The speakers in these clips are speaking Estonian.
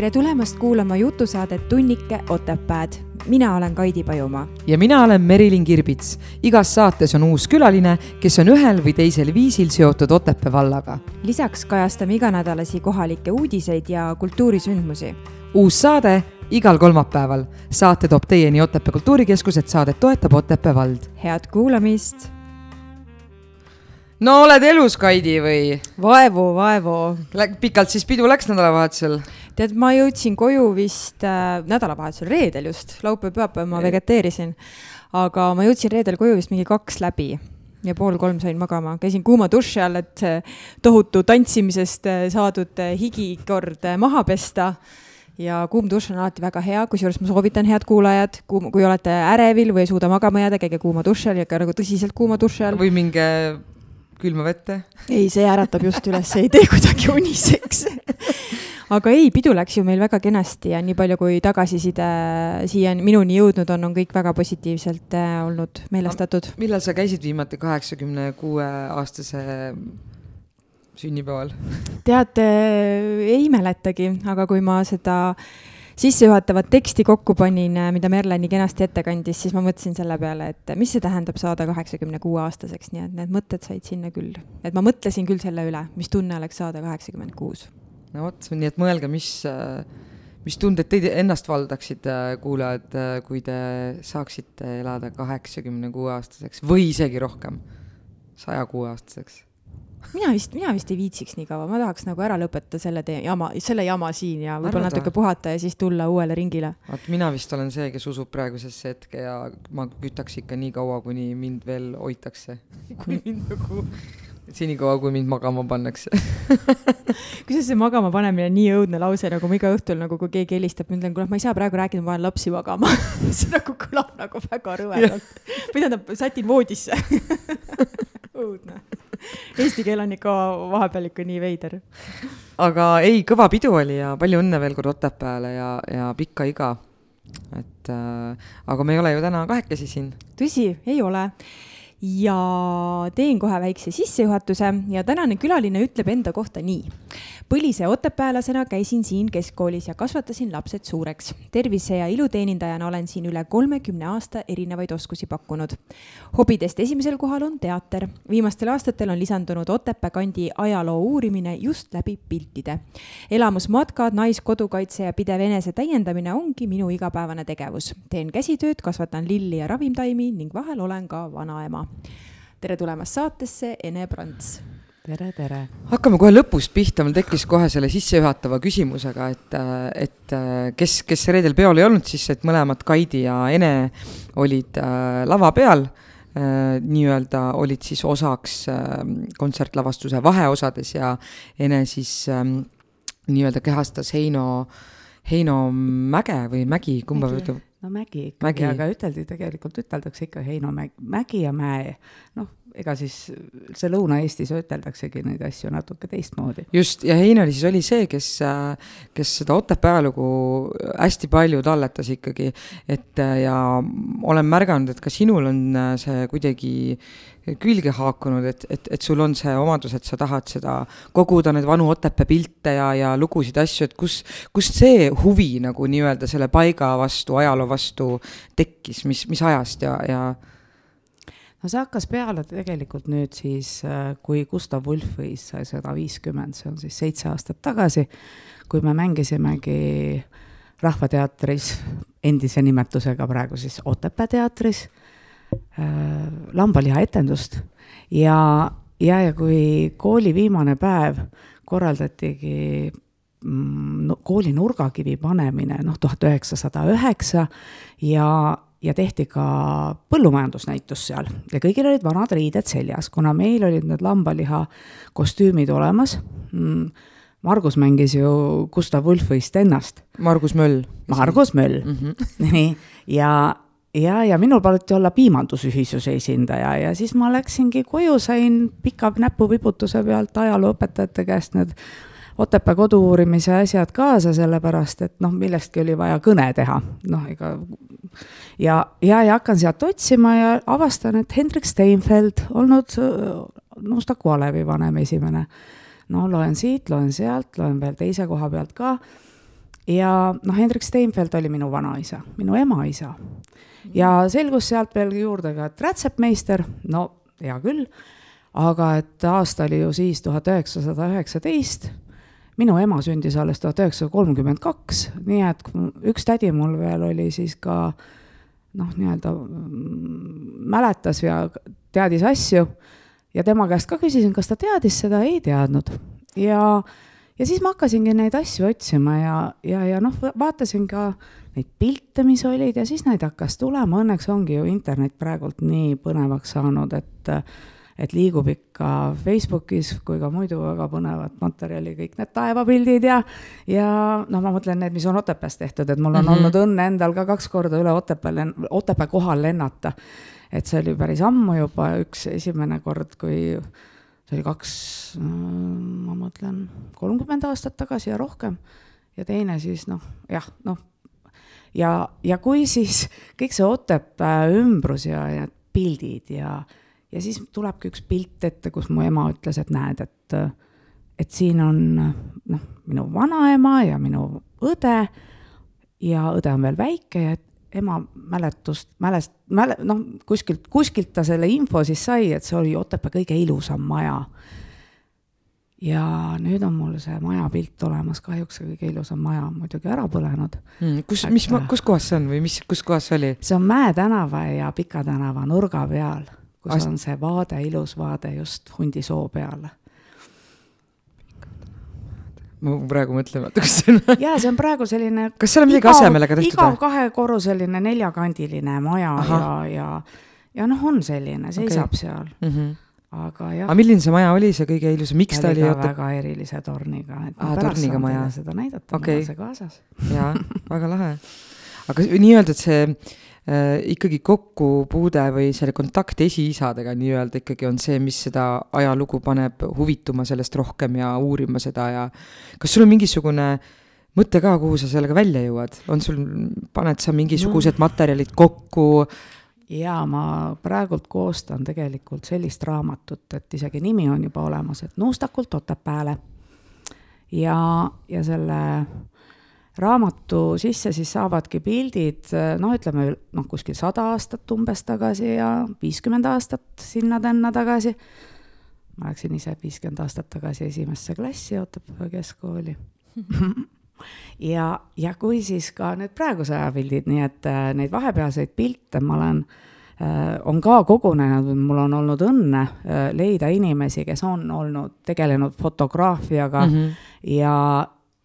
tere tulemast kuulama jutusaadet Tunnike Otepääd. mina olen Kaidi Pajumaa. ja mina olen Merilin Kirbits. igas saates on uus külaline, kes on ühel või teisel viisil seotud Otepää vallaga. lisaks kajastame iganädalasi kohalikke uudiseid ja kultuurisündmusi. uus saade igal kolmapäeval. saate toob teieni Otepää Kultuurikeskus, et saadet toetab Otepää vald. head kuulamist no oled elus, Kaidi, või? vaevu, vaevu. pikalt siis pidu läks nädalavahetusel? Tead, ma jõudsin koju vist äh, nädalavahetusel, reedel just, laupäev, pühapäev ma vegeteerisin. aga ma jõudsin reedel koju vist mingi kaks läbi ja pool kolm sain magama, käisin kuuma duši all, et tohutu tantsimisest äh, saadud äh, higi kord äh, maha pesta ja kuum dušš on alati väga hea, kusjuures ma soovitan, head kuulajad, kui olete ärevil või ei suuda magama jääda, käige kuuma duši all ja ka nagu tõsiselt kuuma duši all. või minge külma vette. ei, see äratab just üles, ei tee kuidagi uniseks aga ei, pidu läks ju meil väga kenasti ja nii palju, kui tagasiside siiani minuni jõudnud on, on kõik väga positiivselt äh, olnud meelestatud. millal sa käisid viimati kaheksakümne kuue aastase sünnipäeval? tead, ei mäletagi, aga kui ma seda sissejuhatavat teksti kokku panin, mida Merle nii kenasti ette kandis, siis ma mõtlesin selle peale, et mis see tähendab saada kaheksakümne kuue aastaseks, nii et need mõtted said sinna küll. et ma mõtlesin küll selle üle, mis tunne oleks saada kaheksakümmend kuus. No vot, nii et mõelge, mis, mis tunded teid ennast valdaksid, kuulajad, kui te saaksite elada kaheksakümne kuue aastaseks või isegi rohkem, saja kuue aastaseks mina vist, mina vist ei viitsiks nii kaua, ma tahaks nagu ära lõpetada selle tee, jama, selle jama siin ja võib-olla natuke puhata ja siis tulla uuele ringile. vaat mina vist olen see, kes usub praegusesse hetke ja ma kütaks ikka nii kaua, kuni mind veel hoitakse. Kuni mind nagu senikaua, kui mind magama pannakse kusjuures see magama panemine nii õudne lause, nagu ma iga õhtul nagu, kui keegi helistab, ma ütlen, kuule, ma ei saa praegu rääkida, ma panen lapsi magama see nagu kõlab nagu väga rõvedalt. või tähendab, sätin voodisse õudne Eesti keel on ikka vahepeal ikka nii veider. aga ei, kõva pidu oli ja palju õnne veel kord Otepääle ja, ja pikka iga. et äh, aga me ei ole ju täna kahekesi siin. tõsi, ei ole ja teen kohe väikse sissejuhatuse ja tänane külaline ütleb enda kohta nii. põlise otepäälasena käisin siin keskkoolis ja kasvatasin lapsed suureks. tervise ja iluteenindajana olen siin üle kolmekümne aasta erinevaid oskusi pakkunud. hobidest esimesel kohal on teater. viimastel aastatel on lisandunud Otepää kandi ajaloo uurimine just läbi piltide. elamusmatkad, naiskodukaitse ja pidev enese täiendamine ongi minu igapäevane tegevus. teen käsitööd, kasvatan lilli ja ravimtaimi ning vahel olen ka vanaema tere tulemast saatesse, Ene Prants. tere, tere. hakkame kohe lõpust pihta, mul tekkis kohe selle sissejuhatava küsimusega, et, et kes, kes reedel peol ei olnud, siis et mõlemad Kaidi ja Ene olid äh, lava peal äh,. nii-öelda olid siis osaks äh, kontsertlavastuse vaheosades ja Ene siis äh, nii-öelda kehastas Heino, Heino mäge või mägi, kumba ütleb? No mägi ikkagi, aga üteldi tegelikult, üteldakse ikka Heinomägi, mägi ja mäe. noh, ega siis see Lõuna-Eestis üteldaksegi neid asju natuke teistmoodi. just, ja Heinoli siis oli see, kes, kes seda Otepää ajalugu hästi palju talletas ikkagi, et ja olen märganud, et ka sinul on see kuidagi külge haakunud, et, et, et sul on see omadus, et sa tahad seda koguda, neid vanu Otepää pilte ja, ja lugusid, asju, et kus, kust see huvi nagu nii-öelda selle paiga vastu, ajaloo vastu tekkis, mis, mis ajast ja, ja no see hakkas peale tegelikult nüüd siis, äh, kui Gustav Wulf võis sada viiskümmend, see on siis seitse aastat tagasi, kui me mängisimegi Rahvateatris, endise nimetusega praegu siis Otepää teatris lambalihaetendust ja, ja, ja kui kooli viimane päev korraldatigi mm, no, kooli nurgakivi panemine, noh, tuhat üheksasada üheksa ja ja tehti ka põllumajandusnäitus seal ja kõigil olid vanad riided seljas, kuna meil olid need lambaliha kostüümid olemas mm,. Margus mängis ju Gustav Wulfist ennast. Margus Möll. Margus Möll mm, -hmm. nii, ja, ja, ja minul paluti olla piimandusühisuse esindaja ja siis ma läksingi koju, sain pika näpuvibutuse pealt ajalooõpetajate käest need Otepää kodu uurimise asjad kaasa, sellepärast et noh, millestki oli vaja kõne teha, noh, ega ja, ja, ja hakkan sealt otsima ja avastan, et Hendrik Steinfeld olnud Nustaku alevi vanem esimene. no loen siit, loen sealt, loen veel teise koha pealt ka ja noh, Hendrik Steinfeld oli minu vanaisa, minu emaisa. ja selgus sealt veel juurde ka, et rätsepmeister, no hea küll, aga et aasta oli ju siis tuhat üheksasada üheksateist, minu ema sündis alles tuhat üheksasada kolmkümmend kaks, nii et üks tädi mul veel oli siis ka noh, nii-öelda mm, mäletas ja teadis asju ja tema käest ka küsisin, kas ta teadis seda, ei teadnud. ja, ja siis ma hakkasingi neid asju otsima ja, ja, ja noh, vaatasin ka neid pilte, mis olid ja siis neid hakkas tulema, õnneks ongi ju internet praegult nii põnevaks saanud, et et liigub ikka Facebookis kui ka muidu väga põnevat materjali, kõik need taevapildid ja, ja noh, ma mõtlen need, mis on Otepääs tehtud, et mul on mm -hmm. olnud õnne endal ka kaks korda üle Otepää, Otepää kohal lennata. et see oli päris ammu juba, üks esimene kord, kui see oli kaks, ma mõtlen, kolmkümmend aastat tagasi ja rohkem. ja teine siis noh, jah, noh, ja, ja kui siis kõik see Otepää ümbrus ja, ja pildid ja ja siis tulebki üks pilt ette, kus mu ema ütles, et näed, et, et siin on noh, minu vanaema ja minu õde ja õde on veel väike ja ema mäletust, mälest-, mäle-, noh, kuskilt, kuskilt ta selle info siis sai, et see oli Otepää kõige ilusam maja. ja nüüd on mul see majapilt olemas, kahjuks see kõige ilusam maja on muidugi ära põlenud mm,. kus, mis, kus kohas see on või mis, kus kohas see oli? see on Mäe tänava ja Pika tänava nurga peal kus Ast... on see vaade, ilus vaade just Hundisoo peale. Ma praegu mõtlen, see on. jaa, see on praegu selline. kas seal on midagi asemele ka tehtud? igav kahekorruseline neljakandiline maja Aha. ja, ja, ja noh, on selline, seisab okay. seal mm. -hmm aga jah. aga milline see maja oli, see kõige ilusam, miks ta oli? väga erilise torniga, et ma Aa, pärast saan teile seda näidata okay., mul on see kaasas. jaa, väga lahe. aga nii-öelda, et see ikkagi kokkupuude või selle kontakt esiisadega nii-öelda ikkagi on see, mis seda ajalugu paneb huvituma sellest rohkem ja uurima seda ja kas sul on mingisugune mõte ka, kuhu sa sellega välja jõuad, on sul, paned sa mingisugused no. materjalid kokku? jaa, ma praegult koostan tegelikult sellist raamatut, et isegi nimi on juba olemas, et Nuustakult Otepääle. ja, ja selle raamatu sisse siis saavadki pildid, noh, ütleme noh, kuskil sada aastat umbes tagasi ja viiskümmend aastat sinna-tänna tagasi. ma läksin ise viiskümmend aastat tagasi esimesse klassi Otepää keskkooli ja, ja kui siis ka need praeguse aja pildid, nii et äh, neid vahepealseid pilte ma olen äh, on ka kogunenud, mul on olnud õnne äh, leida inimesi, kes on olnud, tegelenud fotograafiaga mm -hmm. ja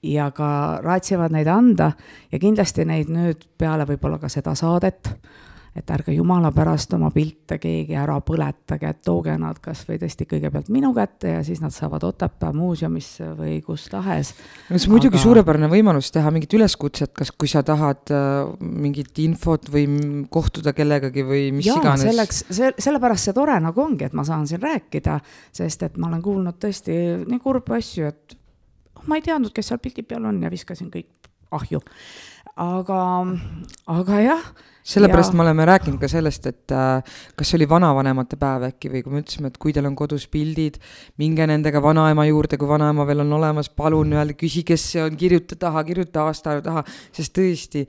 ja ka raatsivad neid anda ja kindlasti neid nüüd peale võib-olla ka seda saadet, et ärge jumala pärast oma pilte keegi ära põletage, et tooge nad kas või tõesti kõigepealt minu kätte ja siis nad saavad Otepää muuseumisse või kus tahes. no see on muidugi Aga... suurepärane võimalus teha mingit üleskutset, kas, kui sa tahad äh, mingit infot või kohtuda kellegagi või mis Jaa, iganes. selleks, see, sellepärast see tore nagu ongi, et ma saan siin rääkida, sest et ma olen kuulnud tõesti nii kurbi asju, et ma ei teadnud, kes seal pildi peal on ja viskasin kõik ahju. aga, aga jah sellepärast ja... me oleme rääkinud ka sellest, et äh, kas see oli vanavanemate päev äkki või kui me ütlesime, et kui teil on kodus pildid, minge nendega vanaema juurde, kui vanaema veel on olemas, palun öelda, küsi, kes see on, kirjuta taha, kirjuta aastaarvu taha, sest tõesti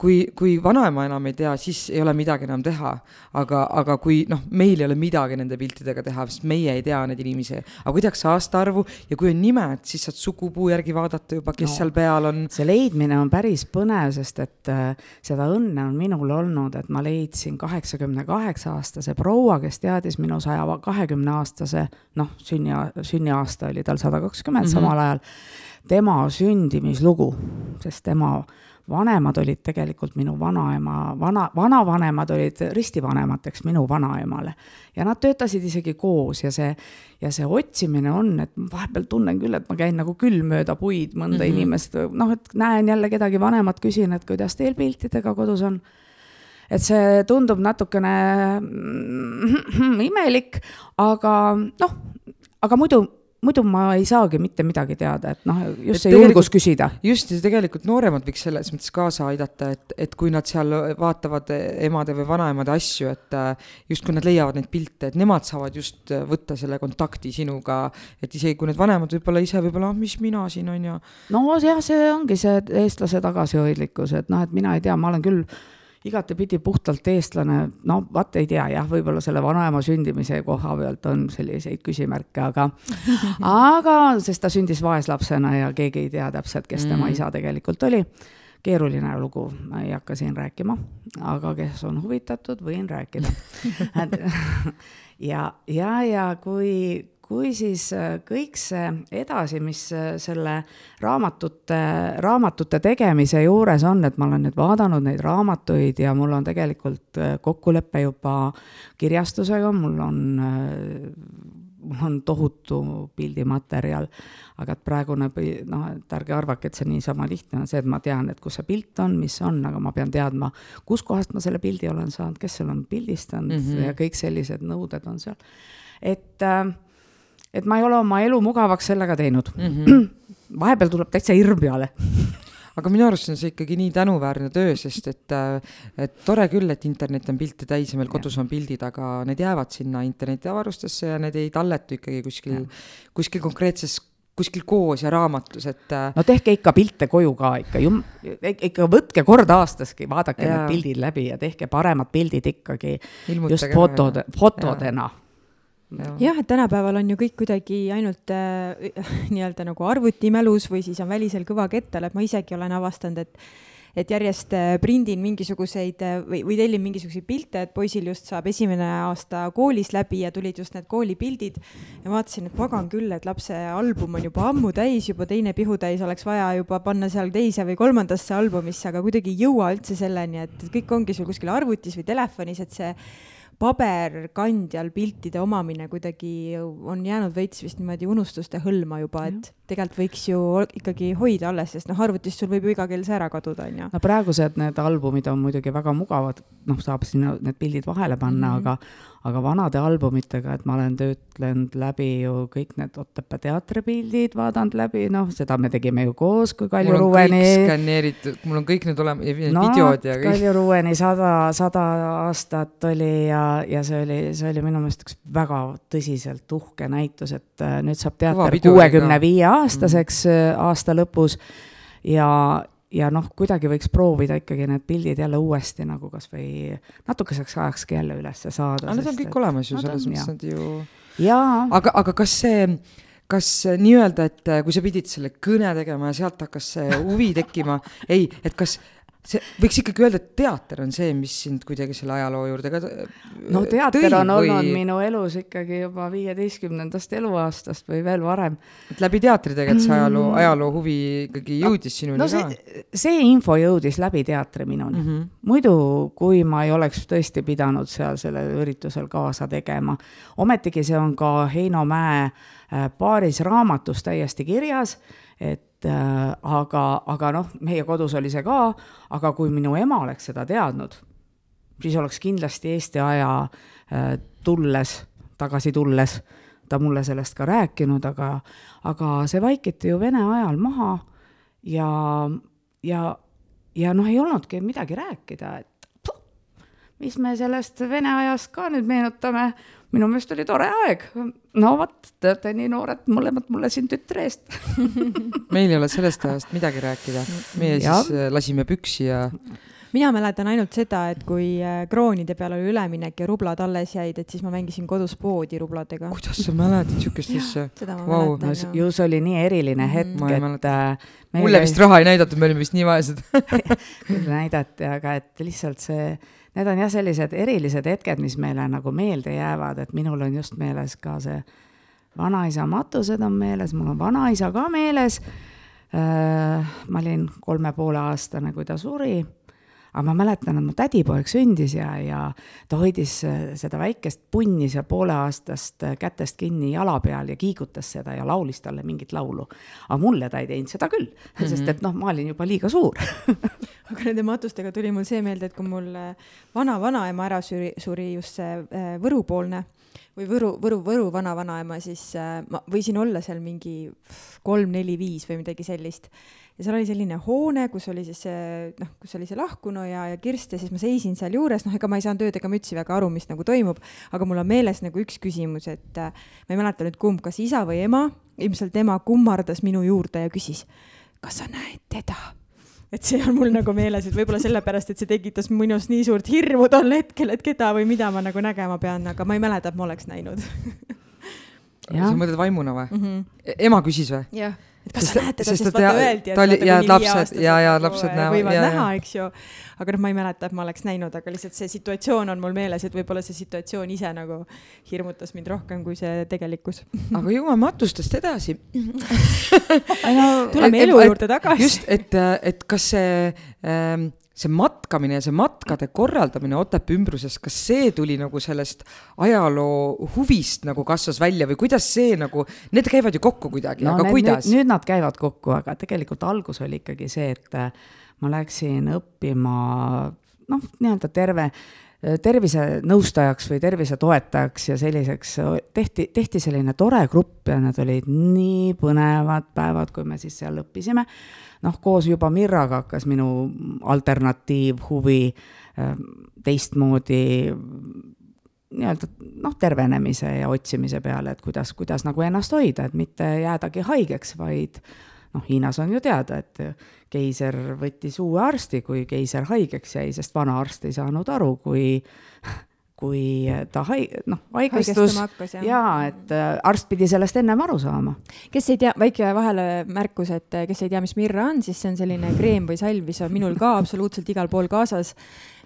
kui, kui vanaema enam ei tea, siis ei ole midagi enam teha. aga, aga kui noh, meil ei ole midagi nende piltidega teha, sest meie ei tea neid inimesi, aga kui tehakse aastaarvu ja kui on nimed, siis saad sugupuu järgi vaadata juba, kes no, seal peal on. see leidmine on päris põnev, sest et äh, seda õnne on minul olnud, et ma leidsin kaheksakümne kaheksa aastase proua, kes teadis minu saja kahekümne aastase, noh, sünni, sünniaasta oli tal sada kakskümmend mhm. samal ajal, tema sündimislugu, sest tema vanemad olid tegelikult minu vanaema, vana, vanavanemad olid ristivanemateks minu vanaemale. ja nad töötasid isegi koos ja see, ja see otsimine on, et vahepeal tunnen küll, et ma käin nagu küll mööda puid mõnda mm -hmm. inimest, noh, et näen jälle kedagi vanemat, küsin, et kuidas teil piltidega kodus on et see tundub natukene mm, imelik, aga noh, aga muidu muidu ma ei saagi mitte midagi teada, et noh, just Et see julgus küsida. just, ja tegelikult nooremad võiks selles mõttes kaasa aidata, et, et kui nad seal vaatavad emade või vanaemade asju, et äh, just kui nad leiavad neid pilte, et nemad saavad just äh, võtta selle kontakti sinuga, et isegi kui need vanemad võib-olla ise võib-olla, "Ah, mis mina siin on ja no jah, see ongi see eestlase tagasihoidlikkus, et noh, et mina ei tea, ma olen küll igatepidi puhtalt eestlane, no vaat ei tea jah, võib-olla selle vanaema sündimise koha pealt on selliseid küsimärke, aga aga sest ta sündis vaeslapsena ja keegi ei tea täpselt, kes tema Mm. isa tegelikult oli. keeruline lugu, ma ei hakka siin rääkima, aga kes on huvitatud, võin rääkida. ja, ja, ja kui, kui siis äh, kõik see edasi, mis äh, selle raamatute, raamatute tegemise juures on, et ma olen nüüd vaadanud neid raamatuid ja mul on tegelikult äh, kokkulepe juba kirjastusega, mul on mul on tohutu pildimaterjal, aga et praegune, noh, et ärge arvake, et see niisama lihtne on see, et ma tean, et kus see pilt on, mis on, aga ma pean teadma, kuskohast ma selle pildi olen saanud, kes selle on pildistanud mm. -hmm. ja kõik sellised nõuded on seal. et äh, et ma ei ole oma elu mugavaks sellega teinud mm. -hmm. vahepeal tuleb täitsa hirm peale. aga minu arust on see ikkagi nii tänuväärne töö, sest et, äh, et tore küll, et internet on pilte täis ja meil kodus on pildid, aga need jäävad sinna internetiavarustesse ja need ei talletu ikkagi kuskil, kuskil konkreetses, kuskil koos ja raamatus, et äh, no tehke ikka pilte koju ka ikka, ikka võtke kord aastaski, vaadake Jaa. need pildid läbi ja tehke paremad pildid ikkagi ilmutage just fotode, fotodena. jah, et tänapäeval on ju kõik kuidagi ainult äh, nii-öelda nagu arvutimälus või siis on välisel kõva kettal, et ma isegi olen avastanud, et et järjest äh, prindin mingisuguseid äh, või, või tellin mingisuguseid pilte, et poisil just saab esimene aasta koolis läbi ja tulid just need koolipildid ja vaatasin, et pagan küll, et lapse album on juba ammu täis, juba teine pihutäis oleks vaja juba panna seal teise või kolmandasse albumisse, aga kuidagi ei jõua üldse selleni, et kõik ongi sul kuskil arvutis või telefonis, et see paberkandjal piltide omamine kuidagi on jäänud veits vist niimoodi unustuste hõlma juba, et tegelikult võiks ju ikkagi hoida alles, sest noh, arvutist sul võib ju iga kell see ära kaduda, onju. no praegused need albumid on muidugi väga mugavad, noh, saab sinna need pildid vahele panna mm. -hmm. aga aga vanade albumitega, et ma olen töötlenud läbi ju kõik need Otepää teatripildid, vaadanud läbi, noh, seda me tegime ju koos, kui Kalju Ruueni skaneeritud, mul on kõik need olemas, videod ja kõik. Kalju Ruueni sada, sada aastat oli ja, ja see oli, see oli minu meelest üks väga tõsiselt uhke näitus, et äh, nüüd saab teater kuuekümne viie aastaseks mm. aasta lõpus ja, ja noh, kuidagi võiks proovida ikkagi need pildid jälle uuesti nagu kasvõi natukeseks ajakski jälle ülesse saada. aga need on kõik olemas ju selles mõttes, nad ju aga, aga kas see, kas nii-öelda, et kui sa pidid selle kõne tegema ja sealt hakkas see huvi tekkima, ei, et kas see võiks ikkagi öelda, et teater on see, mis sind kuidagi selle ajaloo juurde ka äh, no teater tõi on või olnud minu elus ikkagi juba viieteistkümnendast eluaastast või veel varem et läbi teatri tegelikult see ajaloo, ajaloo huvi ikkagi jõudis sinuni no ka see, see info jõudis läbi teatri minuni mm. -hmm. muidu, kui ma ei oleks tõesti pidanud seal sellel üritusel kaasa tegema, ometigi see on ka Heino Mäe äh, paaris raamatus täiesti kirjas, et äh, aga, aga noh, meie kodus oli see ka, aga kui minu ema oleks seda teadnud, siis oleks kindlasti Eesti aja äh, tulles, tagasi tulles ta mulle sellest ka rääkinud, aga, aga see vaikiti ju Vene ajal maha ja, ja, ja noh, ei olnudki midagi rääkida, et puh, mis me sellest Vene ajast ka nüüd meenutame, minu meelest oli tore aeg. no vot, te olete nii noored mõlemad mulle siin tütre eest. meil ei ole sellest ajast midagi rääkida, meie Jah. siis äh, lasime püksi ja mina mäletan ainult seda, et kui äh, kroonide peale oli üleminek ja rublad alles jäid, et siis ma mängisin kodus poodi rubladega. kuidas sa mäletad siukest asja? seda ma Vau. mäletan no ju see oli nii eriline hetk, Ma ei et äh, mulle vist raha ei näidatud, me olime vist nii vaesed. küll näidati, aga et lihtsalt see, need on jah, sellised erilised hetked, mis meile nagu meelde jäävad, et minul on just meeles ka see vanaisa matused on meeles, mul on vanaisa ka meeles. ma olin kolme poole aastane, kui ta suri aga ma mäletan, et mu tädipoeg sündis ja, ja ta hoidis äh, seda väikest punni seal pooleaastast äh, kätest kinni jala peal ja kiigutas seda ja laulis talle mingit laulu. aga mulle ta ei teinud seda küll mm, -hmm. sest et noh, ma olin juba liiga suur. aga nende matustega tuli mul see meelde, et kui mul vana-vanaema ära suri, suri just see äh, Võrupoolne või Võru, Võru, Võru vana-vanaema, siis äh, ma võisin olla seal mingi kolm-neli-viis või midagi sellist. ja seal oli selline hoone, kus oli siis see, noh, kus oli see lahkunu ja, ja kirst ja siis ma seisin sealjuures, noh, ega ma ei saanud ööd ega mütsi väga aru, mis nagu toimub, aga mul on meeles nagu üks küsimus, et äh, ma ei mäleta nüüd kumb, kas isa või ema, ilmselt ema kummardas minu juurde ja küsis, kas sa näed teda et see on mul nagu meeles, et võib-olla sellepärast, et see tekitas minus nii suurt hirmu tol hetkel, et keda või mida ma nagu nägema pean, aga ma ei mäleta, et ma oleks näinud. sa mõtled vaimuna või mm? -hmm. ema küsis või? jah et kas sa näed teda, sest vaata öeldi, et oli, ja lapsed ja, ja lapsed näevad. võivad ja, näha, eks ju. aga noh, ma ei mäleta, et ma oleks näinud, aga lihtsalt see situatsioon on mul meeles, et võib-olla see situatsioon ise nagu hirmutas mind rohkem kui see tegelikkus. aga jõuame matustest edasi tuleme elu juurde tagasi. just, et, et kas see ähm, see matkamine ja see matkade korraldamine Otepää ümbruses, kas see tuli nagu sellest ajaloo huvist nagu kasvas välja või kuidas see nagu, need käivad ju kokku kuidagi no,, aga need, kuidas? nüüd nad käivad kokku, aga tegelikult algus oli ikkagi see, et äh, ma läksin õppima noh, nii-öelda terve äh, tervisenõustajaks või tervisetoetajaks ja selliseks tehti, tehti selline tore grupp ja need olid nii põnevad päevad, kui me siis seal õppisime noh, koos juba Mirraga hakkas minu alternatiivhuvi ähm, teistmoodi nii-öelda noh, tervenemise ja otsimise peale, et kuidas, kuidas nagu ennast hoida, et mitte jäädagi haigeks, vaid noh, Hiinas on ju teada, et keiser võttis uue arsti, kui keiser haigeks jäi, sest vana arst ei saanud aru, kui kui ta hai-, noh, haigestus ja et äh, arst pidi sellest ennem aru saama. kes ei tea, väike vahelemärkus, et äh, kes ei tea, mis mirra on, siis see on selline kreem või salv, mis on minul ka absoluutselt igal pool kaasas.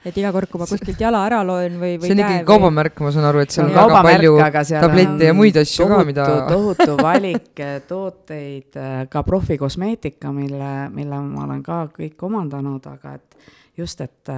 et iga kord, kui ma kuskilt jala ära loen või, või see on ikkagi kaubamärk, ma saan aru, et seal on väga palju tablette ja muid asju tohutu, ka, mida tohutu valik tooteid, äh, ka profikosmeetika, mille, mille ma olen ka kõik omandanud, aga et just, et,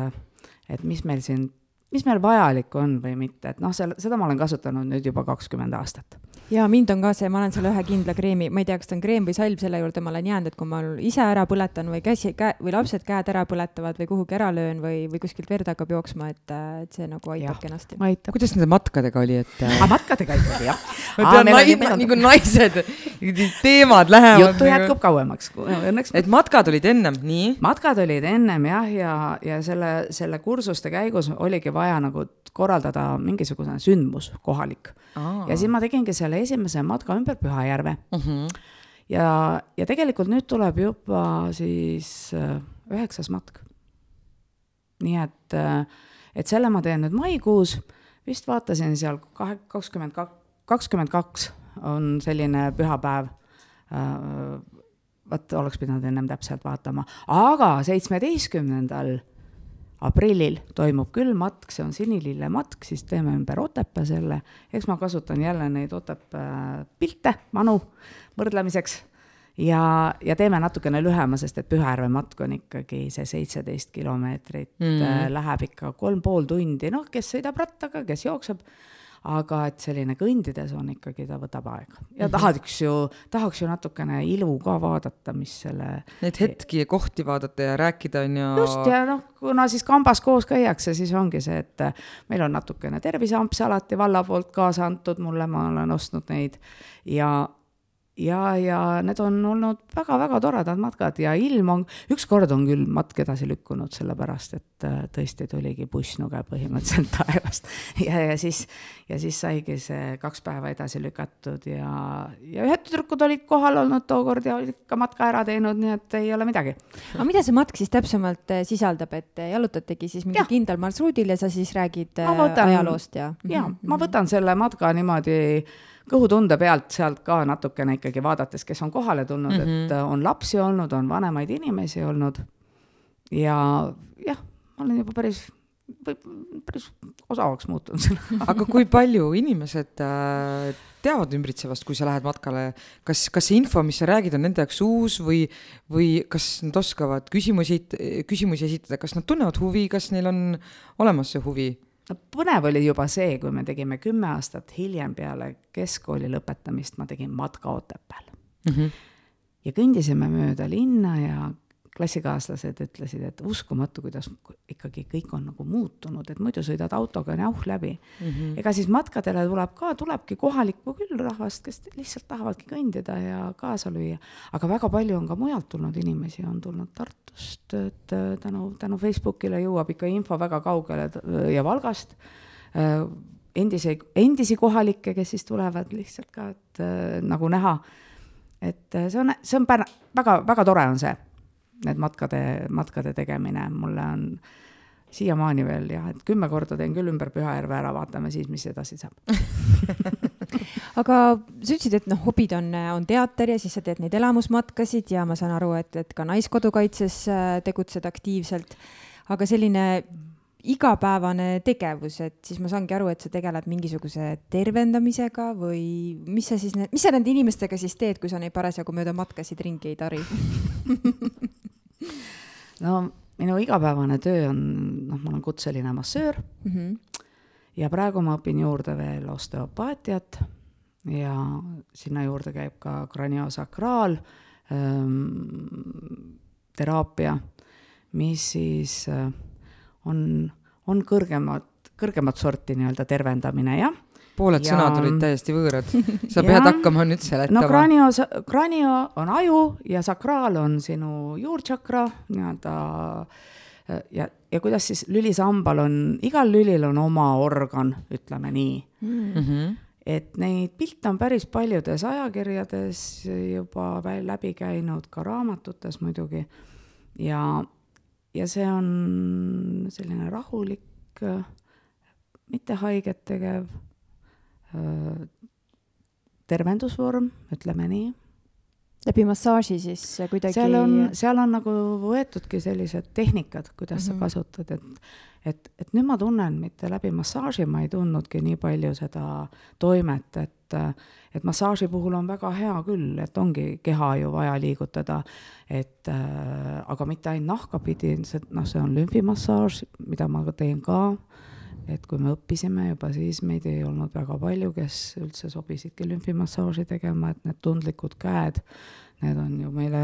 et mis meil siin mis meil vajalik on või mitte, et noh, seal, seda ma olen kasutanud nüüd juba kakskümmend aastat ja mind on ka see, ma olen selle ühe kindla kreemi, ma ei tea, kas ta on kreem või salv, selle juurde ma olen jäänud, et kui ma ise ära põletan või käsi, käe või lapsed käed ära põletavad või kuhugi ära löön või, või kuskilt verd hakkab jooksma, et, et see nagu aitab ja, kenasti. kuidas nende matkadega oli, et äh...? matkadega ikkagi jah. ma pean naised, nagu naised, teemad lähevad. juttu nagu... jätkub kauemaks, õnneks. et matkad olid ennem, nii? matkad olid ennem jah, ja, ja selle, selle kursuste käigus oligi vaja nagu korraldada mingisugune sündmus kohalik. ja siis ma tegingi selle esimese matka ümber Pühajärve uh. -huh. ja, ja tegelikult nüüd tuleb juba siis äh, üheksas matk. nii et, äh, et selle ma teen nüüd maikuus, vist vaatasin seal kahe, kakskümmend kaks, kakskümmend kaks on selline pühapäev äh, vot oleks pidanud ennem täpselt vaatama, aga seitsmeteistkümnendal aprillil toimub küll matk, see on sinilille matk, siis teeme ümber Otepää selle. eks ma kasutan jälle neid Otepää pilte, vanu võrdlemiseks ja, ja teeme natukene lühema, sest et Pühajärve matk on ikkagi see seitseteist kilomeetrit mm., äh, läheb ikka kolm pool tundi, noh, kes sõidab rattaga, kes jookseb aga et selline kõndides on ikkagi, ta võtab aega. ja -hmm. tahaks ju, tahaks ju natukene ilu ka vaadata, mis selle Neid hetki ja kohti vaadata ja rääkida on ju just, ja noh, kuna siis kambas koos käiakse, siis ongi see, et meil on natukene terviseampse alati valla poolt kaasa antud mulle, ma olen ostnud neid ja ja, ja need on olnud väga-väga toredad matkad ja ilm on, ükskord on küll matk edasi lükkunud, sellepärast et äh, tõesti tuligi bussnuge põhimõtteliselt taevast. ja, ja siis, ja siis saigi see kaks päeva edasi lükatud ja, ja ühed tüdrukud olid kohal olnud tookord ja olid ka matka ära teinud, nii et ei ole midagi. aga mida see matk siis täpsemalt äh, sisaldab, et jalutategi siis mingi kindlal marsruudil ja sa siis räägid võtan, ajaloost ja? jaa, ma võtan selle matka niimoodi kõhutunde pealt sealt ka natukene ikkagi vaadates, kes on kohale tulnud mm, -hmm. et on lapsi olnud, on vanemaid inimesi olnud. ja jah, ma olen juba päris, päris osavaks muutunud aga kui palju inimesed äh, teavad ümbritsevast, kui sa lähed matkale, kas, kas see info, mis sa räägid, on nende jaoks uus või, või kas nad oskavad küsimusi, küsimusi esitada, kas nad tunnevad huvi, kas neil on olemas see huvi? No põnev oli juba see, kui me tegime kümme aastat hiljem peale keskkooli lõpetamist, ma tegin matka Otepääl mm. -hmm. ja kõndisime mööda linna ja klassikaaslased ütlesid, et uskumatu, kuidas ikkagi kõik on nagu muutunud, et muidu sõidad autoga näuh läbi mm. -hmm. ega siis matkadele tuleb ka, tulebki kohalikku küll rahvast, kes lihtsalt tahavadki kõndida ja kaasa lüüa. aga väga palju on ka mujalt tulnud inimesi, on tulnud Tartust, et äh, tänu, tänu Facebookile jõuab ikka info väga kaugele ja Valgast äh, endisi, endisi kohalikke, kes siis tulevad lihtsalt ka, et äh, nagu näha, et see on, see on pära, väga, väga tore on see need matkade, matkade tegemine, mulle on siiamaani veel jah, et kümme korda teen küll ümber Pühajärve ära, vaatame siis, mis edasi saab aga sa ütlesid, et noh, hobid on, on teater ja siis sa teed neid elamusmatkasid ja ma saan aru, et, et ka Naiskodukaitses äh, tegutsed aktiivselt. aga selline igapäevane tegevus, et siis ma saangi aru, et sa tegeled mingisuguse tervendamisega või mis sa siis, mis sa nende inimestega siis teed, kui sa neid parasjagu mööda matkasid ringi ei tari no minu igapäevane töö on, noh, ma olen kutseline massöör mm. -hmm. ja praegu ma õpin juurde veel osteopaatiat ja sinna juurde käib ka kraniosakraal ähm, teraapia, mis siis äh, on, on kõrgemat, kõrgemat sorti nii-öelda tervendamine, jah pooled ja... sõnad olid täiesti võõrad. sa ja... pead hakkama nüüd seletama. no kranio, kranio on aju ja sakraal on sinu juurtsakra nii-öelda ja, ja kuidas siis lülisambal on, igal lülil on oma organ, ütleme nii mm. -hmm. et neid pilte on päris paljudes ajakirjades juba läbi käinud, ka raamatutes muidugi. ja ja see on selline rahulik, mitte haiget tegev tervendusvorm, ütleme nii. läbi massaaži siis kuidagi? seal on, seal on nagu võetudki sellised tehnikad, kuidas mm -hmm. sa mhm. kasutad, et, et, et nüüd ma tunnen, mitte läbi massaaži ma ei tundnudki nii palju seda toimet, et et massaaži puhul on väga hea küll, et ongi keha ju vaja liigutada, et äh, aga mitte ainult nahkapidi, see, noh, see on lümfimassaaž, mida ma teen ka, et kui me õppisime juba, siis meid ei olnud väga palju, kes üldse sobisidki lümfimassaaži tegema, et need tundlikud käed need on ju meile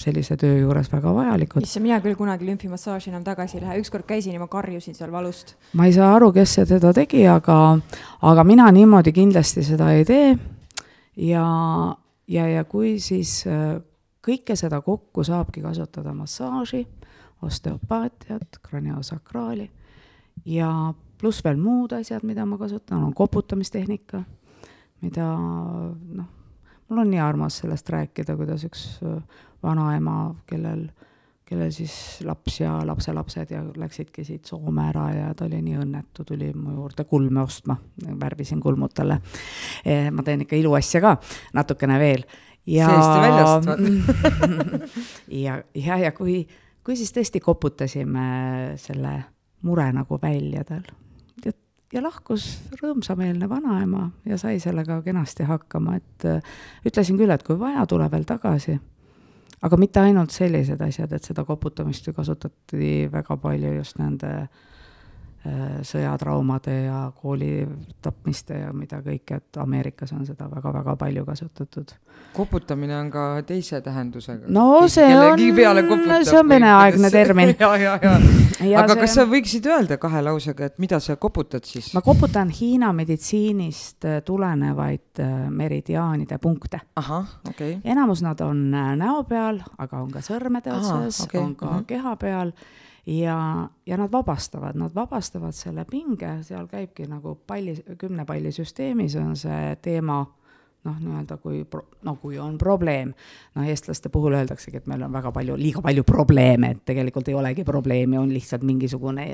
sellise töö juures väga vajalikud. issand, mina küll kunagi lümfimassaaži enam tagasi ei lähe, ükskord käisin ja ma karjusin seal valust. ma ei saa aru, kes see teda tegi, aga, aga mina niimoodi kindlasti seda ei tee. ja, ja, ja kui siis äh, kõike seda kokku saabki kasutada massaaži, osteopaatiat, kraniosakraali ja pluss veel muud asjad, mida ma kasutan, on koputamistehnika, mida noh mul on nii armas sellest rääkida, kuidas üks äh, vanaema, kellel, kellel siis laps ja lapselapsed ja läksidki siit Soome ära ja ta oli nii õnnetu, tuli mu juurde kulme ostma, värvisin kulmud talle. Eh, ma teen ikka iluasja ka natukene veel. ja seest ja väljast ja, ja, ja kui, kui siis tõesti koputasime selle mure nagu välja tal ja lahkus rõõmsameelne vanaema ja sai sellega kenasti hakkama, et äh, ütlesin küll, et kui vaja, tule veel tagasi. aga mitte ainult sellised asjad, et seda koputamist ju kasutati väga palju just nende äh, sõjatraumade ja kooli tapmiste ja mida kõike, et Ameerikas on seda väga-väga palju kasutatud. koputamine on ka teise tähendusega. no see on, see on veneaegne termin. ja, ja, ja. ja aga see... kas sa võiksid öelda kahe lausega, et mida sa koputad siis? ma koputan Hiina meditsiinist äh, tulenevaid äh, meridiaanide punkte. ahah, okei okay.. enamus nad on näo peal, aga on ka sõrmede otsas, okay. on ka mhm. -huh. keha peal ja, ja nad vabastavad, nad vabastavad selle pinge, seal käibki nagu palli, kümne palli süsteemis on see teema noh, nii-öelda kui, no kui on probleem, noh, eestlaste puhul öeldaksegi, et meil on väga palju, liiga palju probleeme, et tegelikult ei olegi probleemi, on lihtsalt mingisugune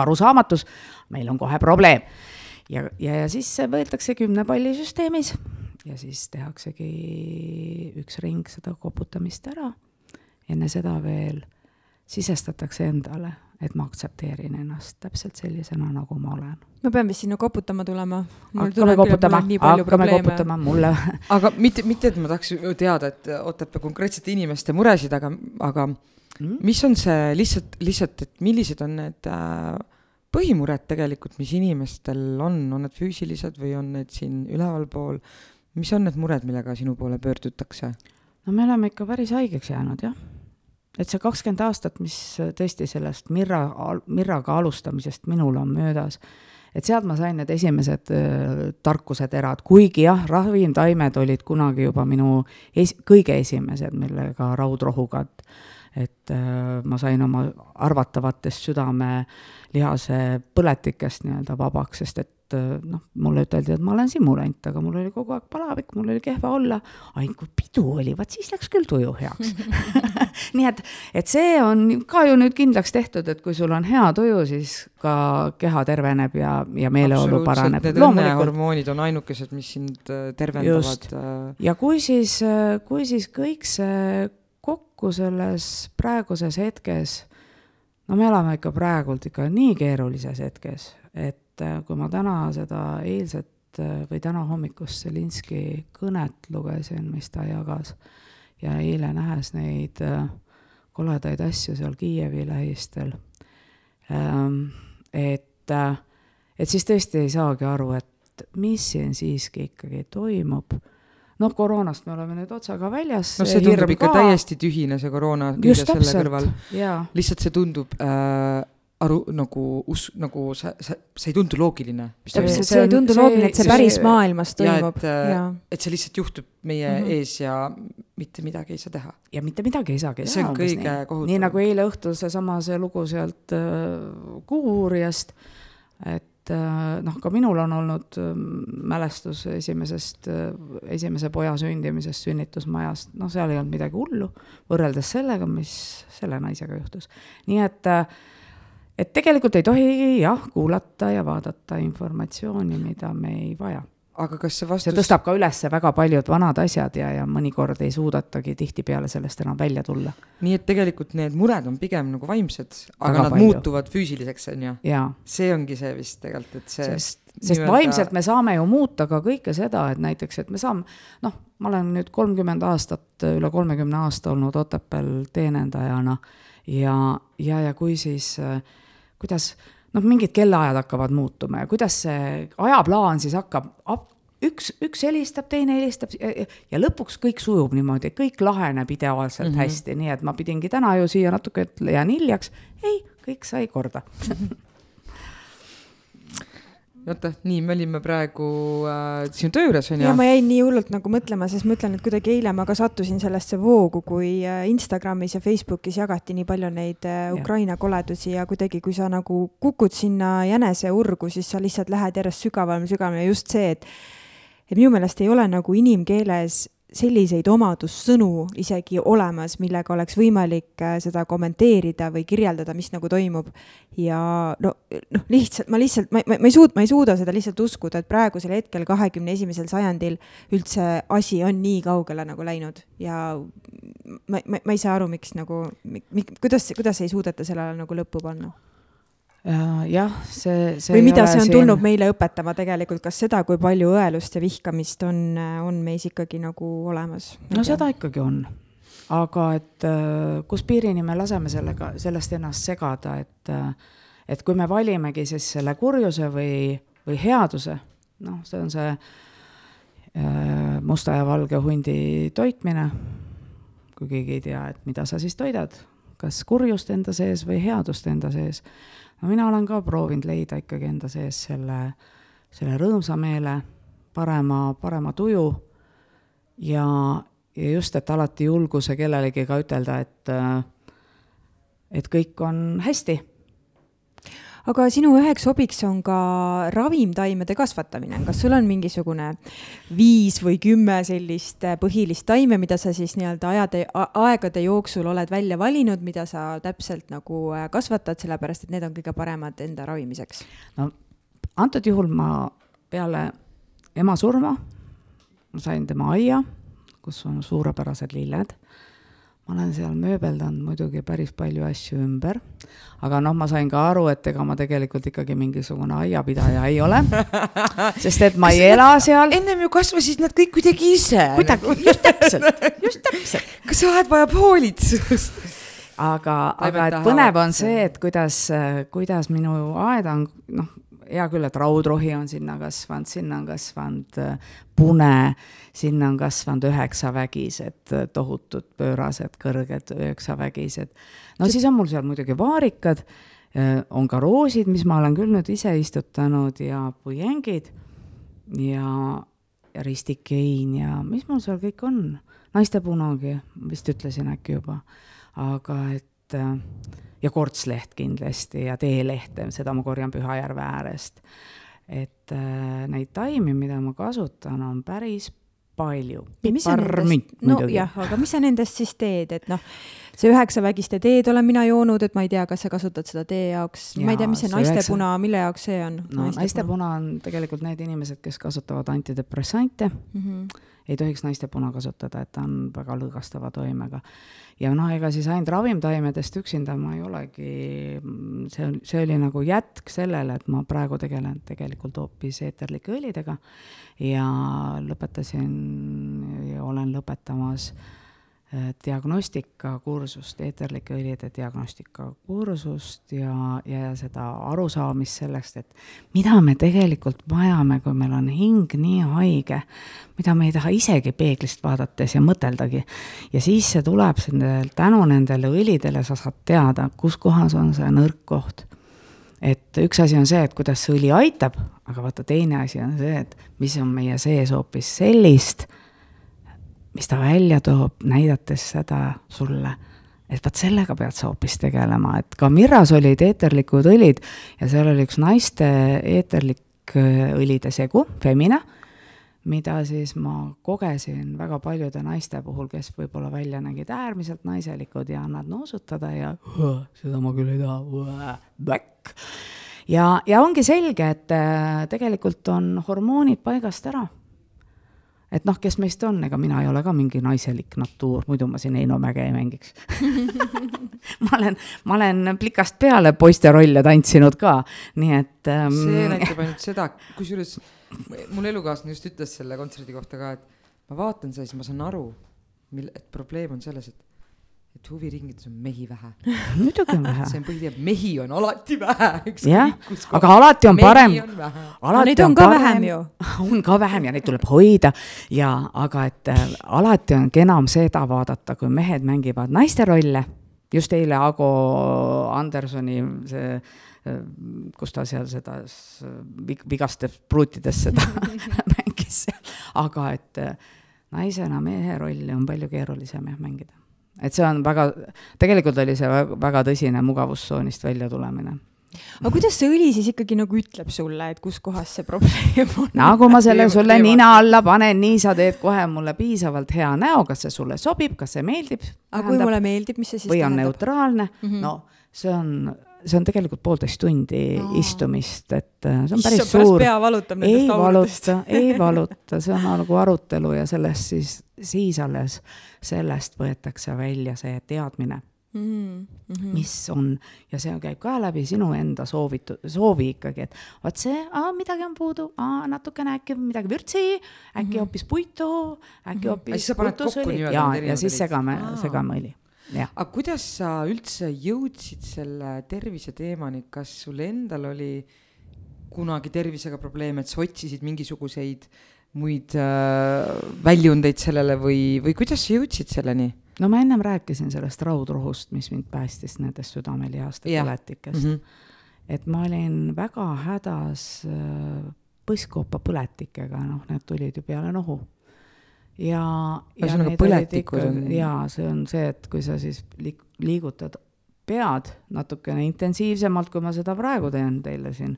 arusaamatus, meil on kohe probleem. ja, ja, ja siis võetakse kümne palli süsteemis ja siis tehaksegi üks ring seda koputamist ära, enne seda veel sisestatakse endale, et ma aktsepteerin ennast täpselt sellisena, nagu ma olen. ma pean vist sinna koputama tulema. hakkame koputama, hakkame koputama, mulle aga mitte, mitte, et ma tahaks teada, et Otepää konkreetsete inimeste muresid, aga, aga mm? mis on see lihtsalt, lihtsalt, et millised on need äh, põhimured tegelikult, mis inimestel on, on need füüsilised või on need siin ülevalpool, mis on need mured, millega sinu poole pöördutakse? no me oleme ikka päris haigeks jäänud, jah et see kakskümmend aastat, mis tõesti sellest Mirra, Mirraga alustamisest minul on möödas, et sealt ma sain need esimesed äh, tarkuseterad, kuigi jah, ravimtaimed olid kunagi juba minu es-, kõige esimesed, millega raudrohuga, et et äh, ma sain oma arvatavatest südamelihase põletikest nii-öelda vabaks, sest et et äh, noh, mulle üteldi, et ma olen simulant, aga mul oli kogu aeg palavik, mul oli kehva olla. ainult kui pidu oli, vaat siis läks küll tuju heaks nii et, et see on ka ju nüüd kindlaks tehtud, et kui sul on hea tuju, siis ka keha terveneb ja, ja meeleolu paraneb. Need õnnehormoonid on ainukesed, mis sind äh, tervendavad. Äh. ja kui siis, kui siis kõik see kokku selles praeguses hetkes, no me elame ikka praegult ikka nii keerulises hetkes, et et äh, kui ma täna seda eilset äh, või täna hommikust Zelinski kõnet lugesin, mis ta jagas, ja eile nähes neid äh, koledaid asju seal Kiievi lähistel, ähm, et, et siis tõesti ei saagi aru, et mis siin siiski ikkagi toimub noh, koroonast me oleme nüüd otsaga väljas. no see tundub ikka ka. täiesti tühine, see koroona kõige selle kõrval. lihtsalt see tundub äh, aru nagu us-, nagu sa, sa, see ei tundu loogiline. täpselt, see ei tundu loogiline, et see, päris see, maailmas toimub. et, äh, et see lihtsalt juhtub meie mm -hmm. ees ja mitte midagi ei saa teha. ja mitte midagi ei saagi teha. see on kõige kohutavam. nii nagu eile õhtul seesama see lugu sealt äh, Kuuuurijast, et äh, noh, ka minul on olnud äh, mälestus esimesest äh,, esimese poja sündimisest sünnitusmajast, noh, seal ei olnud midagi hullu võrreldes sellega, mis selle naisega juhtus. nii et äh, et tegelikult ei tohi jah, kuulata ja vaadata informatsiooni, mida me ei vaja. aga kas see vastus see tõstab ka üles väga paljud vanad asjad ja, ja mõnikord ei suudetagi tihtipeale sellest enam välja tulla. nii et tegelikult need mured on pigem nagu vaimsed, aga väga nad palju. muutuvad füüsiliseks, on ju? see ongi see vist tegelikult, et see sest, sest vaimselt me saame ju muuta ka kõike seda, et näiteks, et me saame, noh, ma olen nüüd kolmkümmend aastat, üle kolmekümne aasta olnud Otepääl teenindajana ja, ja, ja kui siis äh, kuidas noh, mingid kellaajad hakkavad muutuma ja kuidas see ajaplaan siis hakkab, üks, üks helistab, teine helistab ja, ja lõpuks kõik sujub niimoodi, kõik laheneb ideaalselt mm -hmm. hästi, nii et ma pidingi täna ju siia natuke, et jään hiljaks. ei, kõik sai korda oota, nii, me olime praegu äh, sinu töö juures, on ju? ja ma jäin nii hullult nagu mõtlema, sest ma ütlen, et kuidagi eile ma ka sattusin sellesse voogu, kui äh, Instagramis ja Facebookis jagati nii palju neid äh, Ukraina koledusi ja kuidagi, kui sa nagu kukud sinna jäneseurgu, siis sa lihtsalt lähed järjest sügavamale, sügavamale ja just see, et et minu meelest ei ole nagu inimkeeles selliseid omadussõnu isegi olemas, millega oleks võimalik äh, seda kommenteerida või kirjeldada, mis nagu toimub. ja no, noh, lihtsalt ma lihtsalt, ma, ma, ma ei suuda, ma ei suuda seda lihtsalt uskuda, et praegusel hetkel, kahekümne esimesel sajandil üldse asi on nii kaugele nagu läinud ja ma, ma, ma ei saa aru, miks nagu, kuidas, kuidas ei suudeta sellele nagu lõppu panna jah, see, see või mida see on siin... tulnud meile õpetama tegelikult, kas seda, kui palju õelust ja vihkamist on, on meis ikkagi nagu olemas? no seda ikkagi on, aga et äh, kus piirini me laseme sellega, sellest ennast segada, et äh, et kui me valimegi siis selle kurjuse või, või headuse, noh, see on see äh, musta ja valge hundi toitmine, kui keegi ei tea, et mida sa siis toidad, kas kurjust enda sees või headust enda sees no mina olen ka proovinud leida ikkagi enda sees selle, selle rõõmsa meele, parema, parema tuju. Ja, ja just, et alati julguse kellelegi ka ütelda, et, et kõik on hästi aga sinu üheks hobiks on ka ravimtaimede kasvatamine, kas sul on mingisugune viis või kümme sellist äh, põhilist taime, mida sa siis nii-öelda ajade, aegade jooksul oled välja valinud, mida sa täpselt nagu äh, kasvatad, sellepärast et need on kõige paremad enda ravimiseks? no antud juhul ma peale ema surma, ma sain tema aia, kus on suurepärased lilled ma olen seal mööbeldanud muidugi päris palju asju ümber, aga noh, ma sain ka aru, et ega ma tegelikult ikkagi mingisugune aiapidaja ei ole, sest et ma ei ela seal. ennem ju kasvasid nad kõik kuidagi ise. kuidagi, just täpselt, just täpselt. kas aed vajab hoolitsust? aga, aga et põnev on see, et kuidas, kuidas minu aeda on noh, hea küll, et raudrohi on sinna kasvanud, sinna on kasvanud äh, pune, sinna on kasvanud üheksavägised, äh, tohutud pöörased, kõrged üheksavägised. no siis on mul seal muidugi vaarikad, on ka roosid, mis ma olen küll nüüd ise istutanud ja puiengid ja, ja ristikein ja mis mul seal kõik on, naistepunagi vist ütlesin äkki juba, aga et ja kortsleht kindlasti ja teelehte, seda ma korjan Pühajärve äärest. et äh, neid taimi, mida ma kasutan, on päris palju. nojah, aga mis sa nendest siis teed, et noh, see üheksavägiste teed olen mina joonud, et ma ei tea, kas sa kasutad seda tee jaoks, ma ei tea, mis see, see naistepuna üheksa..., mille jaoks see on? no naistepuna on tegelikult need inimesed, kes kasutavad antidepressante mm. -hmm ei tohiks naistepuna kasutada, et ta on väga lõõgastava toimega. ja noh, ega siis ainult ravimtaimedest üksinda ma ei olegi, see on, see oli nagu jätk sellele, et ma praegu tegelen tegelikult hoopis eeterlike õlidega ja lõpetasin ja olen lõpetamas äh, diagnostikakursust, eeterlike õlide diagnostikakursust ja, ja seda arusaamist sellest, et mida me tegelikult vajame, kui meil on hing nii haige, mida me ei taha isegi peeglist vaadates ja mõteldagi. ja siis see tuleb tänu nendele õlidele, sa saad teada, kus kohas on see nõrk koht et üks asi on see, et kuidas see õli aitab, aga vaata, teine asi on see, et mis on meie sees hoopis sellist mis ta välja toob, näidates seda sulle, et vot sellega pead sa hoopis tegelema, et ka Mirras olid eeterlikud õlid ja seal oli üks naiste eeterlik äh, õlide segu, Femina, mida siis ma kogesin väga paljude naiste puhul, kes võib-olla välja nägid äärmiselt naiselikud ja annad noosutada ja seda ma küll ei taha, ja, ja ongi selge, et äh, tegelikult on hormoonid paigast ära et noh, kes meist on, ega mina ei ole ka mingi naiselik natuur, muidu ma siin Heino Mäge ei mängiks. Ma olen, ma olen plikast peale poiste rolle tantsinud ka, nii et ähm.... see näitab ainult seda, kusjuures mul elukaaslane just ütles selle kontserdi kohta ka, et ma vaatan seda, siis ma saan aru, mil-, et probleem on selles, et et huviringides on mehi vähe. muidugi on vähe. see on põhiline, mehi on alati vähe. jah, aga alati on parem. No, neid on ka parem, vähem ju. on ka vähem ja neid tuleb hoida ja, aga et äh, alati on kenam seda vaadata, kui mehed mängivad naiste rolle. just eile Ago Andersoni see äh, kus ta seal seda vigastes pruutides seda mängis, aga et äh, naisena mehe rolli on palju keerulisem jah mängida et see on väga, tegelikult oli see väga tõsine mugavustsoonist väljatulemine aga kuidas see õli siis ikkagi nagu ütleb sulle, et kus kohas see probleem on? nagu ma selle sulle nina alla panen, nii sa teed kohe mulle piisavalt hea näo, kas see sulle sobib, kas see meeldib? aga kui mulle meeldib, mis see siis või tähendab? või on neutraalne mm, -hmm. no see on see on tegelikult poolteist tundi oh. istumist, et äh, see on päris Issa, suur. pea valutab nendest lauludest. ei valuta, see on nagu arutelu ja sellest siis, siis alles, sellest võetakse välja see teadmine mm. -hmm. mis on ja see käib ka läbi sinu enda soovitu-, soovi ikkagi, et vot see, midagi on puudu, natukene äkki midagi vürtsi, äkki mm -hmm. hoopis puitu, äkki hoopis mm -hmm. putusõli ja, ja siis segame, segame õli aga kuidas sa üldse jõudsid selle terviseteemani, kas sul endal oli kunagi tervisega probleeme, et sa otsisid mingisuguseid muid äh, väljundeid sellele või, või kuidas sa jõudsid selleni? no ma ennem rääkisin sellest raudrohust, mis mind päästis nendest südamelihaste põletikest mm. -hmm. et ma olin väga hädas äh, põskkoopa põletikega, noh, need tulid ju peale nohu ja. ühesõnaga põletikud on. jaa, see on see, et kui sa siis liigutad pead natukene intensiivsemalt, kui ma seda praegu teen teile siin,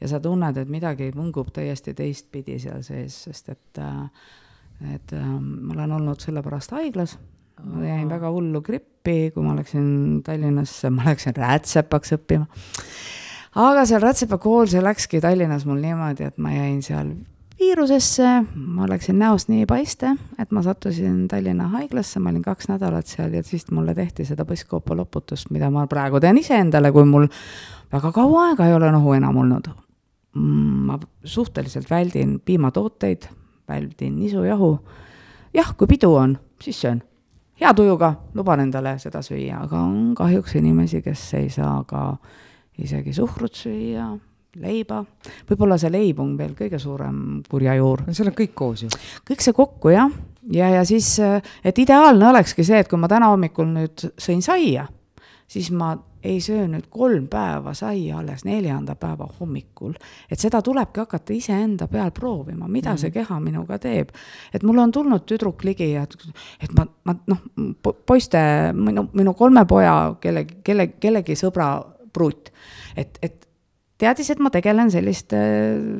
ja sa tunned, et midagi vungub täiesti teistpidi seal sees, sest et, äh, et äh, ma olen olnud sellepärast haiglas, ma jäin väga hullu grippi, kui ma läksin Tallinnasse, ma läksin rätsepaks õppima. aga seal Rätsepa kool, see läkski Tallinnas mul niimoodi, et ma jäin seal viirusesse, ma läksin näost nii paiste, et ma sattusin Tallinna haiglasse, ma olin kaks nädalat seal ja siis mulle tehti seda põskkoopa-loputust, mida ma praegu teen iseendale, kui mul väga kaua aega ei ole nohu enam olnud. ma suhteliselt väldin piimatooteid, väldin nisujahu. jah, kui pidu on, siis söön. hea tujuga, luban endale seda süüa, aga on kahjuks inimesi, kes ei saa ka isegi suhkrut süüa leiba, võib-olla see leib on veel kõige suurem kurjajuur. no seal on kõik koos ju. kõik see kokku jah, ja, ja siis, et ideaalne olekski see, et kui ma täna hommikul nüüd sõin saia, siis ma ei söö nüüd kolm päeva saia alles neljanda päeva hommikul. et seda tulebki hakata iseenda peal proovima, mida mm. see keha minuga teeb. et mulle on tulnud tüdruk ligi ja et ma, ma noh, poiste, minu, minu kolme poja, kelle, kelle, kellegi sõbra pruut, et, et teadis, et ma tegelen selliste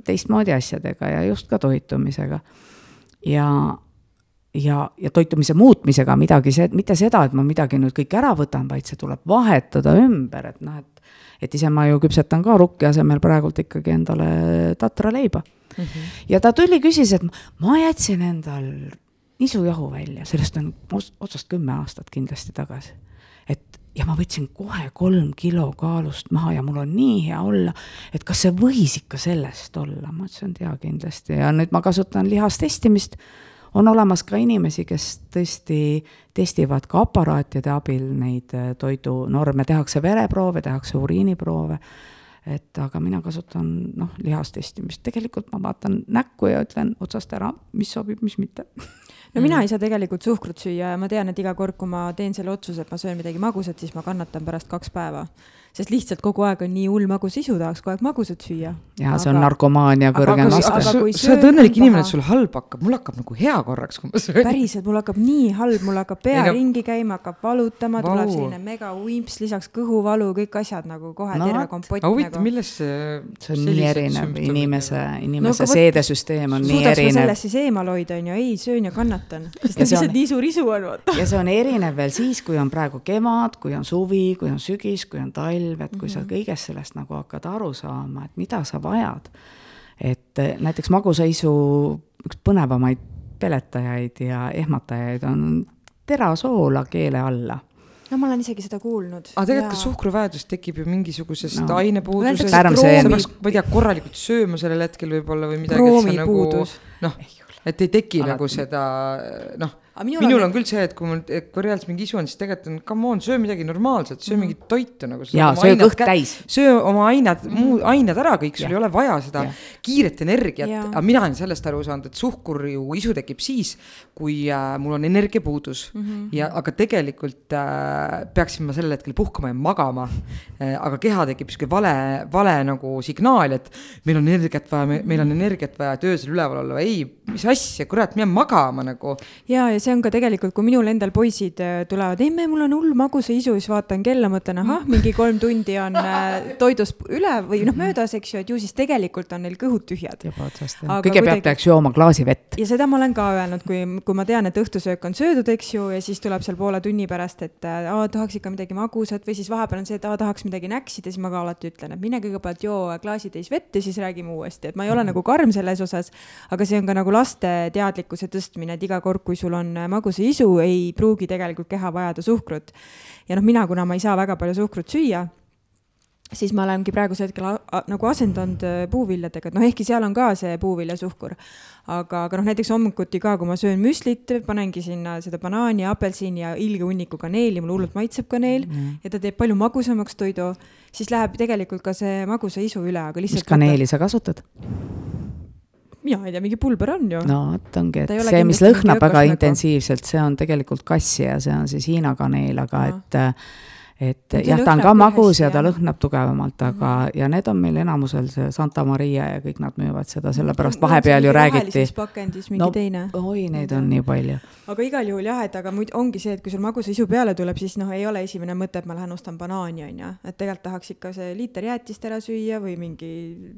teistmoodi asjadega ja just ka toitumisega. ja, ja, ja toitumise muutmisega midagi, see, mitte seda, et ma midagi nüüd kõik ära võtan, vaid see tuleb vahetada ümber, et noh, et et ise ma ju küpsetan ka rukki asemel praegult ikkagi endale tatraleiba mm. -hmm. ja ta tuli, küsis, et ma jätsin endal nisujahu välja, sellest on otsast kümme aastat kindlasti tagasi. Ja ma võtsin kohe kolm kilo kaalust maha ja mul on nii hea olla, et kas see võis ikka sellest olla, ma ütlesin, et jaa, kindlasti. Ja nüüd ma kasutan lihastestimist. on olemas ka inimesi, kes tõesti testivad ka aparaatide abil neid äh, toidunorme, tehakse vereproove, tehakse uriiniproove. Et aga mina kasutan noh, lihastestimist, tegelikult ma vaatan näkku ja ütlen otsast ära, mis sobib, mis mitte no mina mm. ei saa tegelikult suhkrut süüa ja ma tean, et iga kord, kui ma teen selle otsuse, et ma söön midagi magusat, siis ma kannatan pärast kaks päeva sest lihtsalt kogu aeg on nii hull magus isu, tahaks kogu aeg magusat süüa. ja aga, see on narkomaania kõrgem aste. sa oled õnnelik inimene, et sul halb hakkab, mul hakkab nagu hea korraks, kui ma söön. päriselt, mul hakkab nii halb, mul hakkab pea Ega... ringi käima, hakkab valutama, tuleb selline mega uimps, lisaks kõhuvalu, kõik asjad nagu kohe no, terve kompott. aga huvitav nagu..., millest see. see on nii erinev, inimese, inimese no, seedesüsteem on nii erinev. sellest siis eemal hoida, on ju, ei, söön ja kannatan, sest lihtsalt nii suur isu on, vaata. ja see on erinev veel siis, kui on praegu kevad, kui on suvi, kui on sügis, kui on talv, et kui mm -hmm. sa mhm. kõigest sellest nagu hakkad aru saama, et mida sa vajad. et eh, näiteks magusaisu üks põnevamaid peletajaid ja ehmatajaid on terasoola keele alla no ma olen isegi seda kuulnud. aga tegelikult ka suhkruvajadus tekib ju mingisugusest no. ainepuudusest. sa peaks, ma ei tea, korralikult sööma sellel hetkel võib-olla või midagi. proomipuudus nagu,. noh, et ei teki Alati. nagu seda noh minul, minul on, on küll see, et kui mul, kui reaalselt mingi isu on, siis tegelikult on, come on, söö midagi normaalset, söö mm. mingit toitu nagu. jaa, söö kõht täis. söö oma ained mm., muu ained ära kõik, sul ja. ei ole vaja seda ja. kiiret energiat, aga mina olen sellest aru saanud, et suhkur ju isu tekib siis, kui äh, mul on energiapuudus mm. -hmm. ja, aga tegelikult äh, peaksin ma sellel hetkel puhkama ja magama äh,. aga keha tekib sihuke vale, vale nagu signaal, et meil on energiat vaja, meil on energiat vaja, et öösel üleval olla, ei, mis asja, kurat, mine magama nagu. ja, ja see on ka tegelikult, kui minul endal poisid äh, tulevad, emme, mul on hull magusaisu, siis vaatan kella, mõtlen, ahah, mingi kolm tundi on äh, toidust üle või noh, möödas, eks ju, et ju siis tegelikult on neil kõhud tühjad. kõigepealt kuidagi... peaks jooma klaasi vett. ja seda ma olen ka öelnud, kui, kui ma tean, et õhtusöök on söödud, eks ju, ja siis tuleb seal poole tunni pärast, et äh, aa, tahaks ikka midagi magusat või siis vahepeal on see, et aa, tahaks midagi näksida, siis ma ka alati ütlen, et mine kõigepealt joo klaasitäis vett ja siis räägime uuesti, et ma ei ole nagu karm selles osas, aga see on ka nagu laste teadlikkuse tõstmine, et iga kord, kui sul on magusa isu, ei pruugi tegelikult keha vajada suhkrut. ja noh, mina, kuna ma ei saa väga palju suhkrut süüa, siis ma olengi praegusel hetkel nagu asendanud äh, puuviljadega, et noh, ehkki seal on ka see puuviljasuhkur. aga, aga noh, näiteks hommikuti ka, kui ma söön müslit, panengi sinna seda banaani, apelsini ja ilge hunniku kaneeli, mulle hullult maitseb kaneel mm. ja ta teeb palju magusamaks toidu, siis läheb tegelikult ka see magusa isu üle, aga lihtsalt. mis kaneeli sa kasutad? Mina ei tea, mingi pulber on ju. no vot ongi, et see, mis lõhnab väga intensiivselt, see on tegelikult kassi ja see on siis Hiina kaneel, aga no. et et ja jah, ta on ka magus ja ta lõhnab tugevamalt, aga mm, -hmm. ja need on meil enamusel see Santa Maria ja kõik nad müüvad seda, sellepärast vahepeal ju räägiti. pakendis mingi no, teine. oi, neid on nii palju. aga igal juhul jah, et aga muid ongi see, et kui sul magus isu peale tuleb, siis noh, ei ole esimene mõte, et ma lähen ostan banaani, on ju, et tegelikult tahaks ikka see liiter jäätist ära süüa või mingi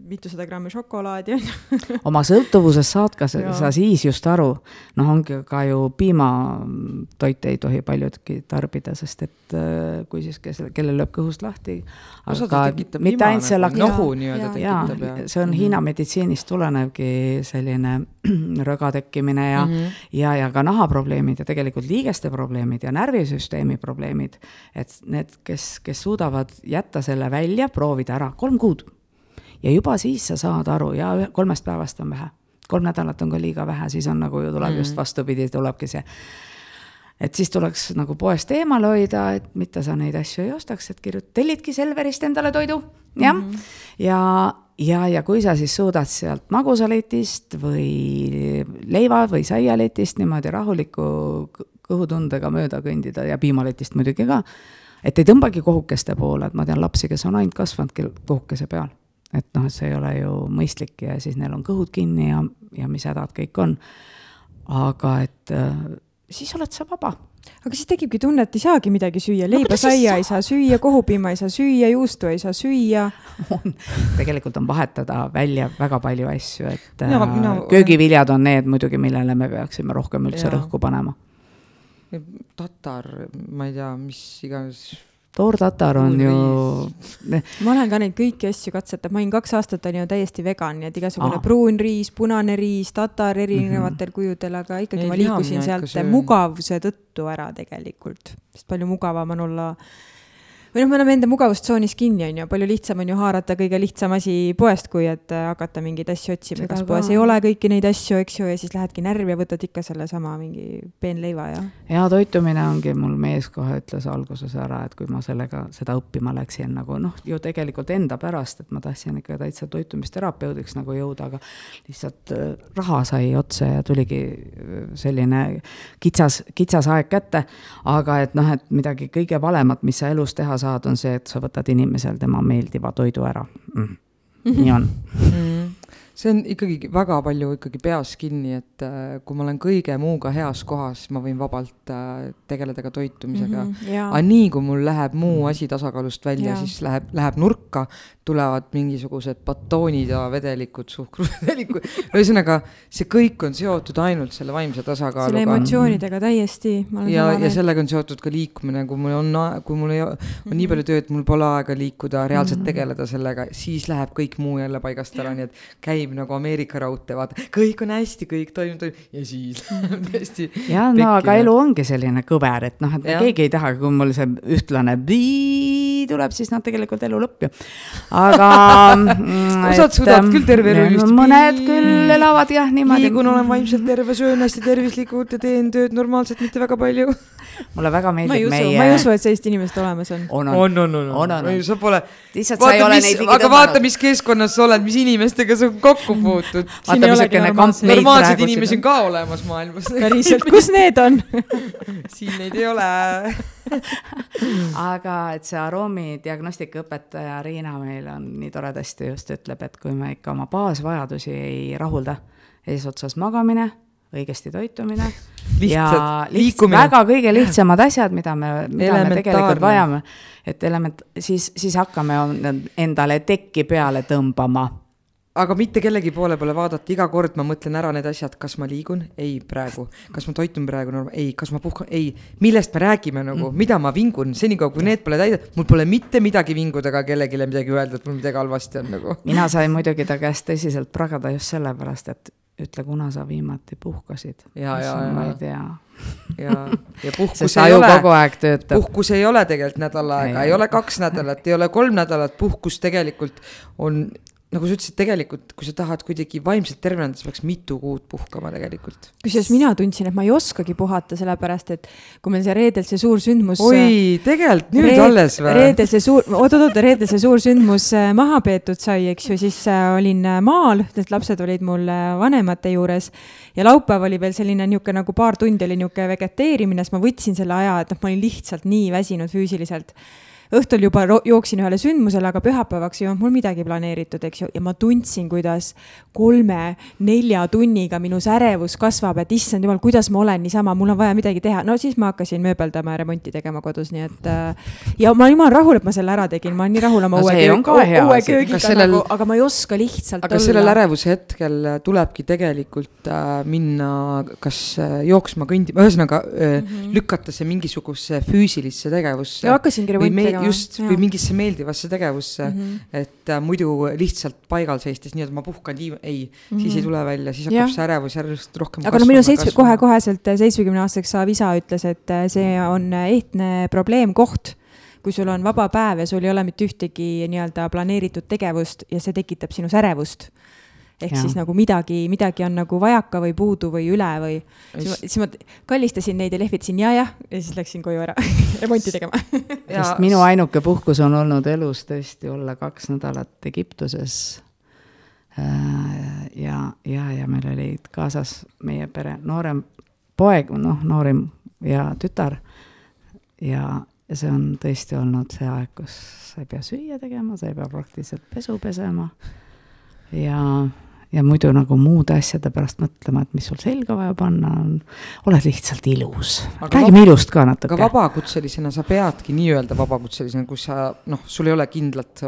mitusada grammi šokolaadi, on ju. oma sõltuvusest saad ka sa, sa siis just aru, noh, ongi ka ju piimatoite ei tohi paljudki tarbida, sest et äh, kui siis, kes, kellel lööb kõhust lahti. aga mitte ainult see lak-. nohu nii-öelda tekitab ja. see on -hmm. Hiina meditsiinist tulenevgi selline rõga tekkimine ja mm, -hmm. ja, ja ka nahaprobleemid ja tegelikult liigeste probleemid ja närvisüsteemi probleemid. et need, kes, kes suudavad jätta selle välja, proovida ära kolm kuud. ja juba siis sa saad aru ja kolmest päevast on vähe kolm nädalat on ka liiga vähe, siis on nagu ju tuleb mm -hmm. just vastupidi, tulebki see et siis tuleks nagu poest eemale hoida, et mitte sa neid asju ei ostaks, et kirjut-, tellidki Selverist endale toidu, jah mm. -hmm. ja, ja, ja kui sa siis suudad sealt magusaletist või leiva või saialetist niimoodi rahuliku kõ- kõhutundega mööda kõndida ja piimaletist muidugi ka, et ei tõmbagi kohukeste poole, et ma tean lapsi, kes on ainult kasvanudki kohukese peal. et noh, et see ei ole ju mõistlik ja siis neil on kõhud kinni ja, ja mis hädad kõik on. aga et äh, siis oled sa vaba aga siis tekibki tunne, et ei saagi midagi süüa, leiba, siis saia ei saa süüa, kohupiima ei saa süüa, juustu ei saa süüa. on, tegelikult on vahetada välja väga palju asju, et Mina- äh, mina- köögiviljad on need muidugi, millele me peaksime rohkem üldse Jaa. rõhku panema. tatar, ma ei tea, mis iganes. Toortatar on ju, ma olen ka neid kõiki asju katsetanud, ma olin kaks aastat olin ju täiesti vegan, nii et igasugune Aa. pruun riis, punane riis, tatar erinevatel kujudel, aga ikkagi Ei ma liikusin sealt mugavuse tõttu ära tegelikult, sest palju mugavam on olla või noh, me oleme enda mugavustsoonis kinni, on ju, palju lihtsam on ju haarata kõige lihtsam asi poest, kui et äh, hakata mingeid asju otsima, ka. poes ei ole kõiki neid asju, eks ju, ja siis lähedki närvi ja võtad ikka sellesama mingi peenleiva ja hea toitumine ongi, mul mees kohe ütles alguses ära, et kui ma sellega, seda õppima läksin nagu noh, ju tegelikult enda pärast, et ma tahtsin ikka täitsa toitumisterapeudiks nagu jõuda, aga lihtsalt äh, raha sai otsa ja tuligi äh, selline kitsas, kitsas aeg kätte. aga et noh, et midagi kõige valemat, mis sa elus teha saad, on see, et sa võtad inimesel tema meeldiva toidu ära mm. nii on see on ikkagi väga palju ikkagi peas kinni, et äh, kui ma olen kõige muuga heas kohas, ma võin vabalt äh, tegeleda ka toitumisega mm. -hmm. aga nii, kui mul läheb muu asi tasakaalust välja, siis läheb, läheb nurka, tulevad mingisugused batoonid ja vedelikud, suhkruvedelikud. ühesõnaga, see kõik on seotud ainult selle vaimse selle tasakaaluga. emotsioonidega täiesti. ja, ja sellega on seotud ka liikumine, kui mul on, kui mul ei, on nii palju tööd, mul pole aega liikuda, reaalselt tegeleda sellega, siis läheb kõik muu jälle paigast ära, nii et käib nagu Ameerika raudtee, vaata, kõik on hästi, kõik toimub, toimub ja siis läheb tõesti. ja no aga elu ongi selline kõver, et noh, et Jah. keegi ei taha, kui mul see ühtlane bii tuleb, siis noh, tegelikult elu lõpp ju. Aga mm, Osad suudavad küll terve elu just mõned küll elavad jah niimoodi. liigun, olen vaimselt terve, söön hästi tervislikult ja teen tööd normaalselt, mitte väga palju. Mulle väga ma ei meeldib usu meie. ma ei usu, et sellist inimest olemas on. on, on, on, on, on, On, on, on. sa pole. lihtsalt sa ei vaata, ole mis neid, ligi aga vaata, mis keskkonnas sa oled, mis inimestega sa kokku puutud. vaata, ei missugune kamp normaalseid- meid normaalseid praegu inimesi siin on ka olemas maailmas. päriselt, kus need on? siin neid ei ole. aga et see aroomi diagnostikaõpetaja Riina meil on nii toredasti just ütleb, et kui me ikka oma baasvajadusi ei rahulda, eesotsas magamine, õigesti toitumine. Ja lihtsalt väga kõige lihtsamad asjad, mida me, mida me tegelikult vajame, et element-, siis, siis hakkame endale tekki peale tõmbama. Aga mitte kellegi poole pole vaadata, iga kord ma mõtlen ära need asjad, kas ma liigun, ei praegu, kas ma toitun praegu norm-, ei, kas ma puhkan, ei, millest me räägime nagu? Mm., mida ma vingun, senikaua kui need pole täidetud, mul pole mitte midagi vinguda ega kellelegi midagi öelda, et mul midagi halvasti on nagu. mina sain muidugi ta käest tõsiselt pragada just sellepärast, et ütle, kuna sa viimati puhkasid. Ja, ja, ma ja. ei tea. ja, ja puhkus ei ole, kogu aeg töötab. puhkus ei ole tegelikult nädal aega, ei ole kaks nädalat, ei ole kolm nädalat, puhkus tegelikult on nagu sa ütlesid, tegelikult kui sa tahad kuidagi vaimselt terveneda, siis peaks mitu kuud puhkama tegelikult. kusjuures mina tundsin, et ma ei oskagi puhata, sellepärast et kui meil see reedel see suur sündmus. oi, tegelikult nüüd Reed- alles või? reedel see suur, oot-oot-oot, reedel see suur sündmus äh, maha peetud sai, eks ju, siis äh, olin äh, maal, need lapsed olid mul äh, vanemate juures ja laupäev oli veel selline niisugune nagu paar tundi oli niisugune vegeteerimine, siis ma võtsin selle aja, et noh, ma olin lihtsalt nii väsinud füüsiliselt õhtul juba jooksin ühele sündmusele, aga pühapäevaks ei olnud mul midagi planeeritud, eks ju, ja ma tundsin, kuidas kolme-nelja tunniga minu see ärevus kasvab, et issand jumal, kuidas ma olen niisama, mul on vaja midagi teha, no siis ma hakkasin mööbeldama ja remonti tegema kodus, nii et äh, ja ma olen jumala rahul, et ma selle ära tegin, ma olen nii rahul oma No uue hea uue köögiga sellel- nagu, aga ma ei oska lihtsalt aga sellel ärevuse hetkel tulebki tegelikult äh, minna kas äh, jooksma, kõndima, ühesõnaga äh, mm -hmm. lükata see mingisugusesse füüsilisse tegevusse. ja hakkasingi remonti me, tegema. just, või mingisse meeldivasse tegevusse mm, -hmm. et äh, muidu lihtsalt paigal seistes, nii et ma puhkan tiim, ei mm, -hmm. siis ei tule välja, siis hakkab Jah. see ärevus järjest rohkem aga no minu seitsme, kohe-koheselt seitsmekümne aastaseks saav isa ütles, et äh, see on ehtne probleemkoht kui sul on vaba päev ja sul ei ole mitte ühtegi nii-öelda planeeritud tegevust ja see tekitab sinus ärevust. Ehk Jaa. siis nagu midagi, midagi on nagu vajaka või puudu või üle või siis ma, siis ma kallistasin neid ja lehvitasin ja-jah ja siis läksin koju ära remonti tegema. sest minu ainuke puhkus on olnud elus tõesti olla kaks nädalat Egiptuses ja, ja, ja meil olid kaasas meie pere noorem poeg, noh, noorim ja tütar. ja, ja see on tõesti olnud see aeg, kus sa ei pea süüa tegema, sa ei pea praktiliselt pesu pesema. ja ja muidu nagu muude asjade pärast mõtlema, et mis sul selga vaja panna on, oled lihtsalt ilus. räägime ilust ka natuke. aga vabakutselisena sa peadki nii-öelda vabakutselisena, kus sa noh, sul ei ole kindlat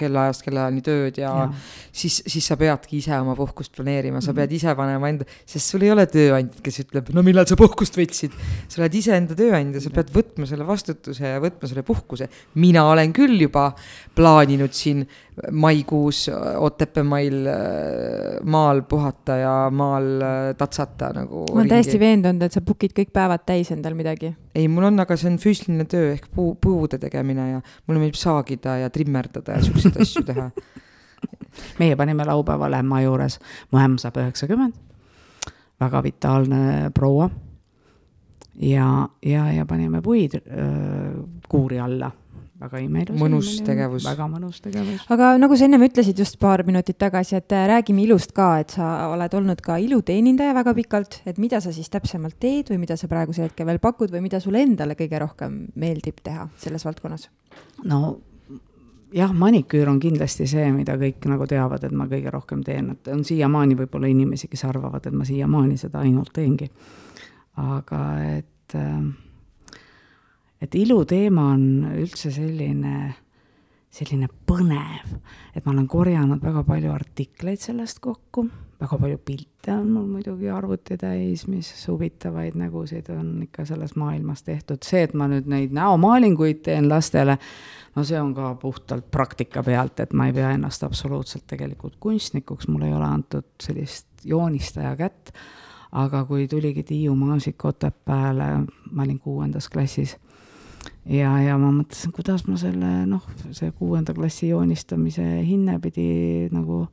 kellaajast kellaajani tööd ja, ja. siis, siis sa peadki ise oma puhkust planeerima, sa -hmm. pead ise panema enda, sest sul ei ole tööandjat, kes ütleb, no millal sa puhkust võtsid. sa oled iseenda tööandja, sa pead võtma selle vastutuse ja võtma selle puhkuse. mina olen küll juba plaaninud siin maikuus Otepäämail maal puhata ja maal äh, tatsata nagu. ma olen täiesti veendunud, et sa book'id kõik päevad täis endal midagi. ei, mul on, aga see on füüsiline töö ehk puu, puude tegemine ja mulle meeldib saagida ja trimmerdada ja siukseid asju teha. meie panime laupäeval ämma juures, mu ämm saab üheksakümmend, väga vitaalne proua. ja, ja, ja panime puid öö, kuuri alla väga imeilus. mõnus tegevus. väga mõnus tegevus. aga nagu sa ennem ütlesid just paar minutit tagasi, et äh, räägime ilust ka, et sa oled olnud ka iluteenindaja väga pikalt, et mida sa siis täpsemalt teed või mida sa praegusel hetkel veel pakud või mida sulle endale kõige rohkem meeldib teha selles valdkonnas? no jah, maniküür on kindlasti see, mida kõik nagu teavad, et ma kõige rohkem teen, et on siiamaani võib-olla inimesi, kes arvavad, et ma siiamaani seda ainult teengi. aga et äh, et iluteema on üldse selline, selline põnev, et ma olen korjanud väga palju artikleid sellest kokku, väga palju pilte on mul muidugi arvuti täis, mis huvitavaid nägusid on ikka selles maailmas tehtud, see, et ma nüüd neid näomaalinguid teen lastele, no see on ka puhtalt praktika pealt, et ma ei pea ennast absoluutselt tegelikult kunstnikuks, mul ei ole antud sellist joonistaja kätt, aga kui tuligi Tiiu Maasik Otepääle, ma olin kuuendas klassis ja, ja ma mõtlesin, kuidas ma selle noh, see kuuenda klassi joonistamise hinne pidi nagu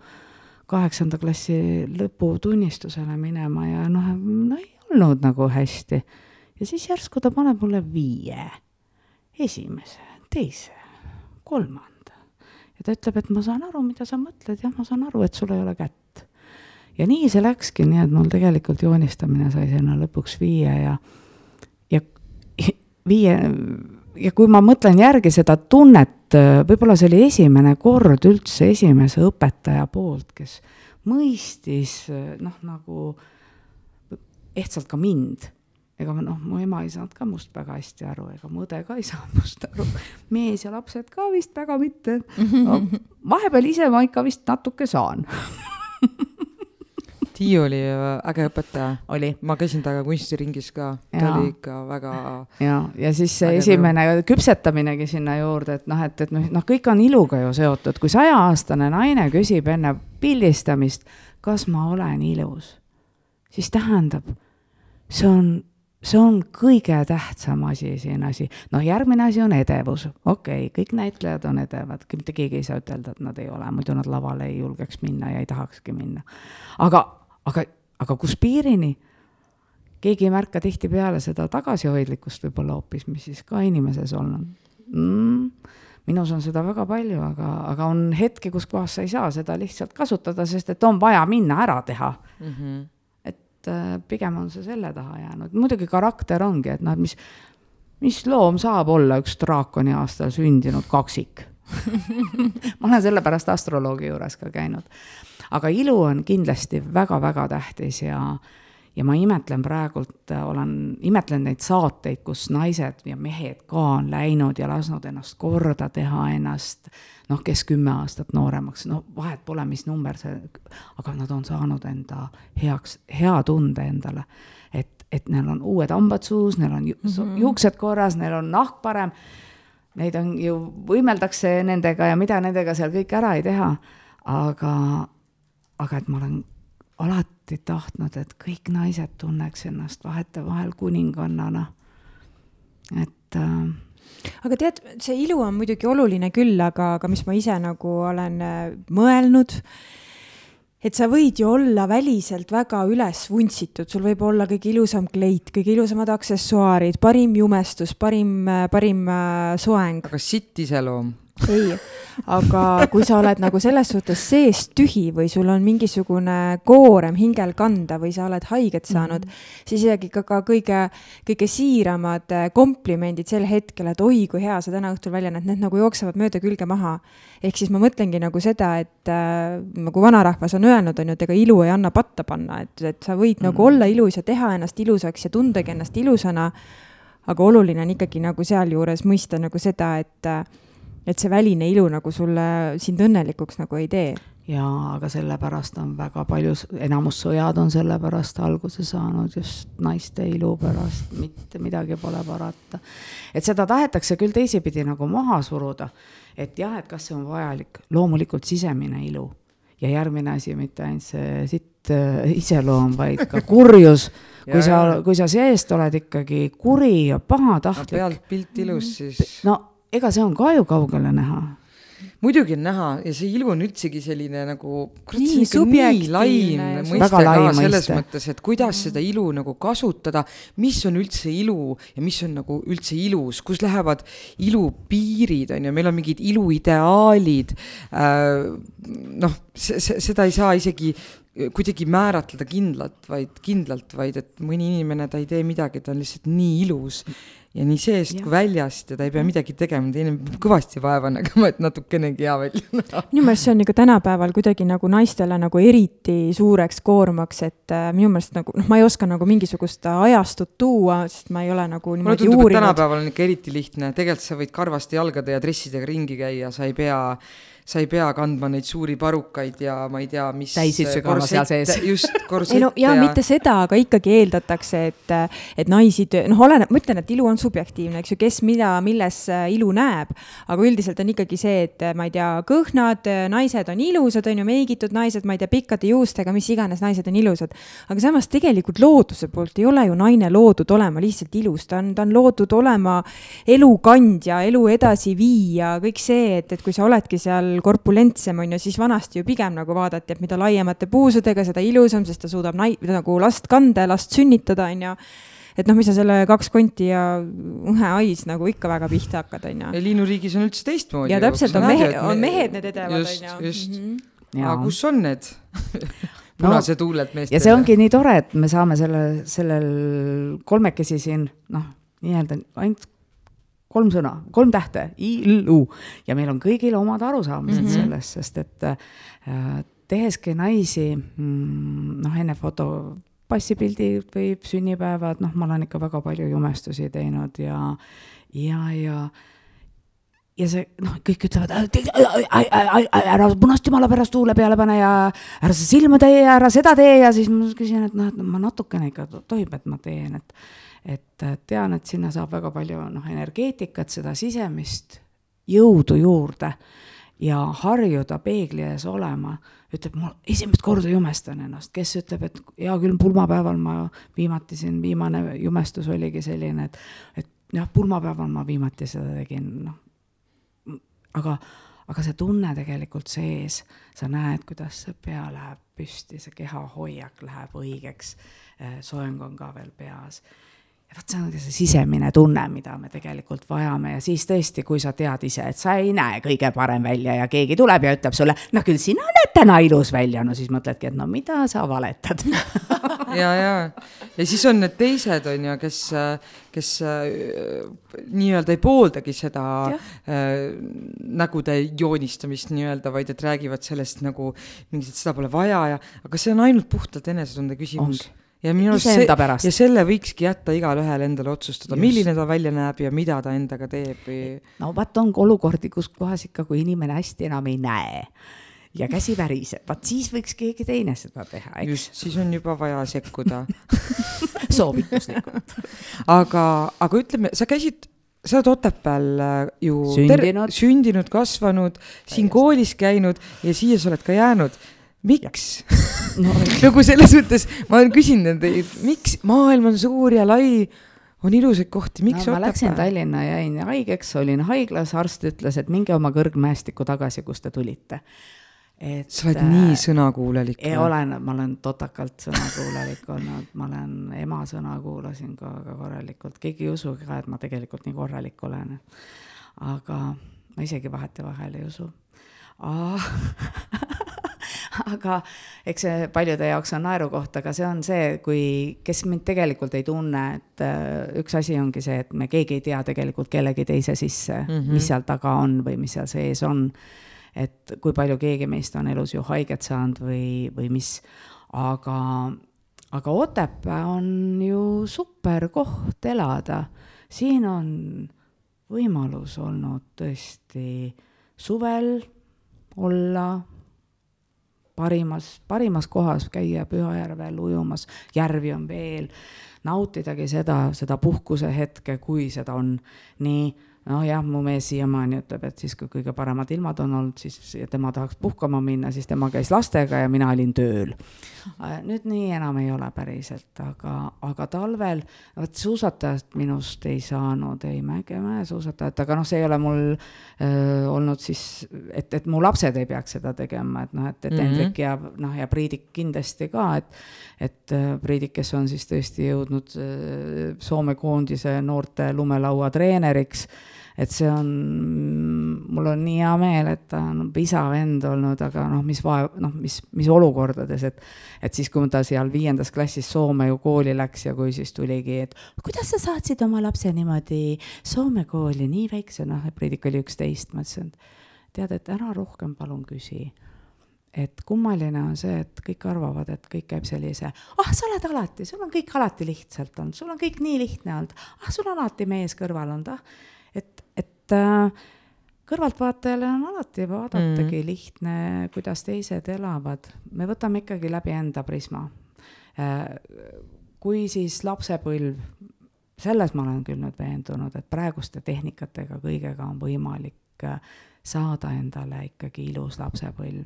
kaheksanda klassi lõputunnistusele minema ja noh, no ei olnud nagu hästi. ja siis järsku ta paneb mulle viie, esimese, teise, kolmanda. ja ta ütleb, et ma saan aru, mida sa mõtled, jah, ma saan aru, et sul ei ole kätt. ja nii see läkski, nii et mul tegelikult joonistamine sai sinna lõpuks viie ja, ja viie ja kui ma mõtlen järgi seda tunnet, võib-olla see oli esimene kord üldse esimese õpetaja poolt, kes mõistis noh, nagu ehtsalt ka mind. ega noh, mu ema ei saanud ka must väga hästi aru, ega mu õde ka ei saa must aru. mees ja lapsed ka vist väga mitte no,. vahepeal ise ma ikka vist natuke saan Tiiu oli äge õpetaja. oli. ma käisin temaga kunstiringis ka, ta oli ikka väga. ja, ja siis see esimene töö. küpsetaminegi sinna juurde, et noh, et, et noh, noh, kõik on iluga ju seotud, kui sajaaastane naine küsib enne pildistamist, kas ma olen ilus, siis tähendab, see on see on kõige tähtsam asi siin asi. noh, järgmine asi on edevus, okei okay,, kõik näitlejad on edevad, mitte keegi ei saa ütelda, et nad ei ole, muidu nad lavale ei julgeks minna ja ei tahakski minna. aga aga, aga kus piirini? keegi ei märka tihtipeale seda tagasihoidlikkust võib-olla hoopis, mis siis ka inimeses on mm,. minus on seda väga palju, aga, aga on hetki, kus kohas sa ei saa seda lihtsalt kasutada, sest et on vaja minna ära teha mm. -hmm. et äh, pigem on see selle taha jäänud, muidugi karakter ongi, et noh, et mis, mis loom saab olla üks draakoni aastal sündinud kaksik ma olen sellepärast astroloogi juures ka käinud aga ilu on kindlasti väga-väga tähtis ja, ja ma imetlen praegult, olen, imetlen neid saateid, kus naised ja mehed ka on läinud ja lasknud ennast korda teha, ennast noh, kes kümme aastat nooremaks, no vahet pole, mis number see, aga nad on saanud enda heaks, hea tunde endale. et, et neil on uued hambad suus, neil on ju, mm -hmm. juuksed korras, neil on nahk parem, neid on ju, võimeldakse nendega ja mida nendega seal kõik ära ei teha, aga aga et ma olen alati tahtnud, et kõik naised tunneks ennast vahetevahel kuningannana. et äh, aga tead, see ilu on muidugi oluline küll, aga, aga mis ma ise nagu olen äh, mõelnud, et sa võid ju olla väliselt väga üles vuntsitud, sul võib olla kõige ilusam kleit, kõige ilusamad aksessuaarid, parim jumestus, parim, äh, parim äh, soeng. aga sitt iseloom ei, aga kui sa oled nagu selles suhtes seest tühi või sul on mingisugune koorem hingel kanda või sa oled haiget saanud mm, -hmm. siis isegi ka, ka kõige, kõige siiramad äh, komplimendid sel hetkel, et oi, kui hea sa täna õhtul välja näed, need nagu jooksevad mööda külge maha. ehk siis ma mõtlengi nagu seda, et äh, nagu vanarahvas on öelnud, on ju, et ega ilu ei anna patta panna, et, et sa võid mm -hmm. nagu olla ilus ja teha ennast ilusaks ja tundagi ennast ilusana. aga oluline on ikkagi nagu sealjuures mõista nagu seda, et äh, et see väline ilu nagu sulle sind õnnelikuks nagu ei tee. jaa, aga sellepärast on väga palju, enamus sõjad on sellepärast alguse saanud just naiste ilu pärast, mitte midagi pole parata. et seda tahetakse küll teisipidi nagu maha suruda, et jah, et kas see on vajalik, loomulikult sisemine ilu ja järgmine asi, mitte ainult see sitt äh, iseloom, vaid ka kurjus kui sa, kui sa seest oled ikkagi kuri ja pahatahtlik. pealt pilt ilus, siis. no ega see on ka ju kaugele näha muidugi on näha ja see ilu on üldsegi selline nagu, kurat, see on ikka nii laim mõiste ka selles mõiste. mõttes, et kuidas seda ilu nagu kasutada, mis on üldse ilu ja mis on nagu üldse ilus, kus lähevad ilu piirid, on ju, meil on mingid iluideaalid äh,. noh, seda ei saa isegi kuidagi määratleda kindlalt, vaid kindlalt, vaid et mõni inimene, ta ei tee midagi, ta on lihtsalt nii ilus ja nii seest ja. kui väljast ja ta ei pea midagi tegema, teine peab kõvasti vaeva nägema, et natukenegi hea välja näha. minu meelest see on ikka tänapäeval kuidagi nagu naistele nagu eriti suureks koormaks, et äh, minu meelest nagu noh, ma ei oska nagu mingisugust ajastut tuua, sest ma ei ole nagu niimoodi tundub, uurinud. tänapäeval on ikka eriti lihtne, tegelikult sa võid karvaste jalgade ja dressidega ringi käia, sa ei pea sa ei pea kandma neid suuri parukaid ja ma ei tea, mis. täisid sügava seal sees. just, korsett ei no ja, ja mitte seda, aga ikkagi eeldatakse, et, et naisi, noh, oleneb, ma ütlen, et ilu on subjektiivne, eks ju, kes mida, milles äh, ilu näeb. aga üldiselt on ikkagi see, et ma ei tea, kõhnad naised on ilusad, on ju, meigitud naised, ma ei tea, pikkade juustega, mis iganes naised on ilusad. aga samas tegelikult looduse poolt ei ole ju naine loodud olema lihtsalt ilus, ta on, ta on loodud olema elukandja, elu edasiviija, kõik see, et, et kui sa oledki seal korpulentsem, on ju, siis vanasti ju pigem nagu vaadati, et mida laiemate puusudega, seda ilusam, sest ta suudab nai-, nagu last kanda ja last sünnitada, on ju et noh, mis sa selle kaks konti ja ühe hais nagu ikka väga pihta hakkad, on ju. ja linnuriigis on üldse teistmoodi. ja täpselt, on mehed, on mehed need edevad, on ju. just, just mm. -hmm. aga kus on need punase no, tuuled meestele? ja see ongi nii tore, et me saame selle, sellel kolmekesi siin noh, nii-öelda ainult kolm sõna, kolm tähte, I-L-U ja meil on kõigil omad arusaamised mm -hmm. sellest, sest et äh, teheski naisi mm, noh, enne foto passipildid või sünnipäevad, noh, ma olen ikka väga palju jumestusi teinud ja, ja, ja ja see noh, kõik ütlevad, ära punast jumala pärast huule peale pane ja ära sa silma tee ja ära seda tee. Ja siis ma küsin, et noh, et ma natukene ikka tohib, et ma teen, et et tean, et sinna saab väga palju noh, energeetikat, seda sisemist jõudu juurde. Ja harjuda peegli ees olema, ütleb, ma esimest korda jumestan ennast, kes ütleb, et hea küll, pulmapäeval ma viimati siin, viimane jumestus oligi selline, et, et jah, pulmapäeval ma viimati seda tegin, noh. aga, aga see tunne tegelikult sees, sa näed, kuidas see pea läheb püsti, see kehahoiak läheb õigeks, soeng on ka veel peas ja vot see ongi see sisemine tunne, mida me tegelikult vajame. Ja siis tõesti, kui sa tead ise, et sa ei näe kõige parem välja ja keegi tuleb ja ütleb sulle, no küll sina näed täna ilus välja, no siis mõtledki, et no mida sa valetad. Ja, ja, ja siis on need teised, on ju, kes, kes äh, nii-öelda ei pooldagi seda äh, nägude joonistamist nii-öelda, vaid et räägivad sellest nagu mingit, seda pole vaja. Ja, aga see on ainult puhtalt enesetunde küsimus. Ongi ja minu arust see, ja selle võikski jätta igale ühele endale otsustada, milline ta välja näeb ja mida ta endaga teeb või. no vot, on olukordi, kus kohas ikka, kui inimene hästi enam ei näe ja käsi väriseb, vaat siis võiks keegi teine seda teha, eks. just, siis on juba vaja sekkuda. Soovituslikult. Aga, aga ütleme, sa käisid sa oled Otepääl äh, ju sündinud, sündinud, kasvanud, siin koolis käinud ja siia sa oled ka jäänud miks? No, nagu selles mõttes, ma olen küsinud teilt, miks maailm on suur ja lai, on ilusaid kohti, miks no, ma läksin Tallinna, jäin haigeks, olin haiglas, arst ütles, et minge oma kõrgmäestikku tagasi, kust te tulite. et sa oled äh, nii sõnakuulelik. ei olen, ma olen totakalt sõnakuulelik olnud, ma olen ema sõna kuulasin ka väga korralikult, keegi ei usu ka, et ma tegelikult nii korralik olen. aga ma isegi vahetevahel ei usu aga eks see paljude jaoks on naerukoht, aga see on see, kui, kes mind tegelikult ei tunne, et äh, üks asi ongi see, et me keegi ei tea tegelikult kellegi teise sisse mm, -hmm. mis seal taga on või mis seal sees on. et kui palju keegi meist on elus ju haiget saanud või, või mis, aga, aga Otepää on ju super koht elada. siin on võimalus olnud tõesti suvel olla parimas, parimas kohas käia Pühajärvel ujumas, järvi on veel, nautidagi seda, seda puhkuse hetke, kui seda on. nii noh, jah, mu mees siiamaani ütleb, et siis, kui kõige paremad ilmad on olnud, siis tema tahaks puhkama minna, siis tema käis lastega ja mina olin tööl. Nüüd nii enam ei ole päriselt, aga, aga talvel, vot suusatajast minust ei saanud ei mäge mäesuusatajat, aga noh, see ei ole mul öö, olnud siis, et, et mu lapsed ei peaks seda tegema, et noh, et, et mm -hmm. Hendrik ja noh, ja Priidik kindlasti ka, et et Priidik, kes on siis tõesti jõudnud Soome koondise noorte lumelaua treeneriks et see on, mul on nii hea meel, et ta on isa vend olnud, aga noh, mis vaev, noh, mis, mis olukordades, et et siis, kui ta seal viiendas klassis Soome ju kooli läks ja kui siis tuligi, et kuidas sa saatsid oma lapse niimoodi Soome kooli nii väikse, noh, Priidik oli üksteist, ma ütlesin, et tead, et ära rohkem palun küsi. Et kummaline on see, et kõik arvavad, et kõik käib sellise, ah, sa oled alati, sul on kõik alati lihtsalt olnud, sul on kõik nii lihtne olnud, ah, sul on alati mees kõrval olnud, ah et, et äh, kõrvaltvaatajale on alati vaadatagi mm. lihtne, kuidas teised elavad, me võtame ikkagi läbi enda prisma äh,. kui siis lapsepõlv, selles ma olen küll nüüd veendunud, et praeguste tehnikatega kõigega on võimalik äh, saada endale ikkagi ilus lapsepõlv.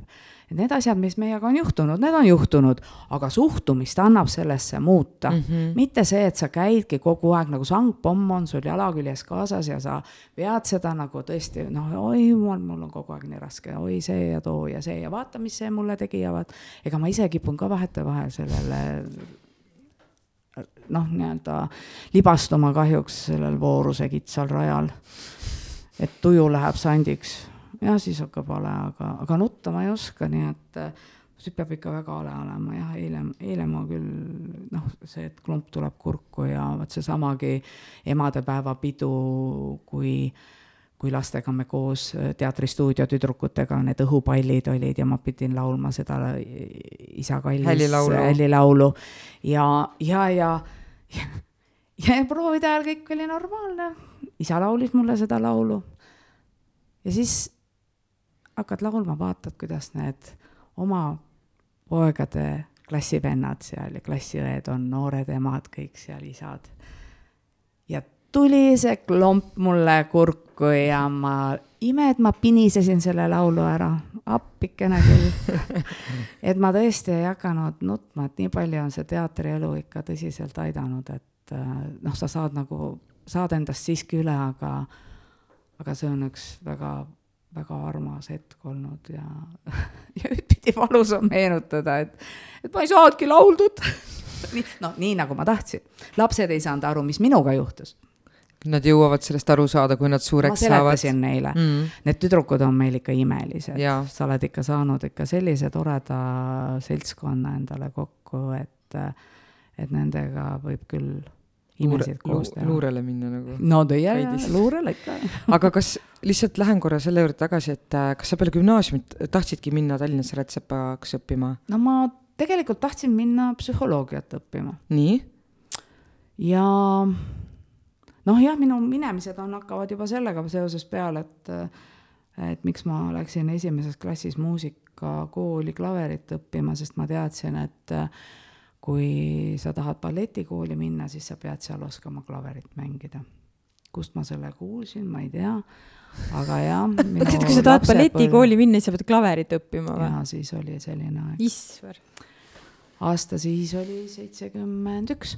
et need asjad, mis meiega on juhtunud, need on juhtunud, aga suhtumist annab sellesse muuta mm. -hmm. mitte see, et sa käidki kogu aeg nagu sangpomm on sul jala küljes kaasas ja sa vead seda nagu tõesti noh, oi jumal, mul on kogu aeg nii raske, oi see ja too ja see ja vaata, mis see mulle tegi ja vaat. ega ma ise kipun ka vahetevahel sellele noh, nii-öelda libastuma kahjuks sellel vooruse kitsal rajal et tuju läheb sandiks ja siis hakkab hale, aga, aga nutta ma ei oska, nii et äh, siis peab ikka väga hale olema, jah, eile, eile ma küll noh, see, et klump tuleb kurku ja vot seesamagi emadepäeva pidu, kui kui lastega me koos äh, teatristuudio tüdrukutega need õhupallid olid ja ma pidin laulma seda isa kallis hällilaulu, hällilaulu. ja, ja, ja, ja, ja proovide ajal kõik oli normaalne isa laulis mulle seda laulu. Ja siis hakkad laulma, vaatad, kuidas need oma poegade klassivennad seal ja klassiõed on noored emad, kõik seal isad. ja tuli see klomp mulle kurku ja ma, ime, et ma pinisesin selle laulu ära, appikene küll et ma tõesti ei hakanud nutma, et nii palju on see teatrielu ikka tõsiselt aidanud, et noh, sa saad nagu saada endast siiski üle, aga, aga see on üks väga, väga armas hetk olnud ja, ja ühtpidi valus on meenutada, et, et ma ei saanudki lauldud nii, noh, nii nagu ma tahtsin. lapsed ei saanud aru, mis minuga juhtus. Nad jõuavad sellest aru saada, kui nad suureks saavad. ma seletasin neile mm., need tüdrukud on meil ikka imelised, sa oled ikka saanud ikka sellise toreda seltskonna endale kokku, et, et nendega võib küll imesid koos teha. luurele minna nagu. no ja luurele ikka aga kas, lihtsalt lähen korra selle juurde tagasi, et äh, kas sa peale gümnaasiumit tahtsidki minna Tallinnasse rätsepaks õppima? no ma tegelikult tahtsin minna psühholoogiat õppima. nii? ja noh, jah, minu minemised on, hakkavad juba sellega seoses peale, et et miks ma läksin esimeses klassis muusikakooli klaverit õppima, sest ma teadsin, et kui sa tahad balletikooli minna, siis sa pead seal oskama klaverit mängida. kust ma selle kuulsin, ma ei tea, aga jah. oota, kui sa tahad balletikooli minna, siis sa pead klaverit õppima või? jaa, siis oli selline aeg. issver. aasta siis oli seitsekümmend üks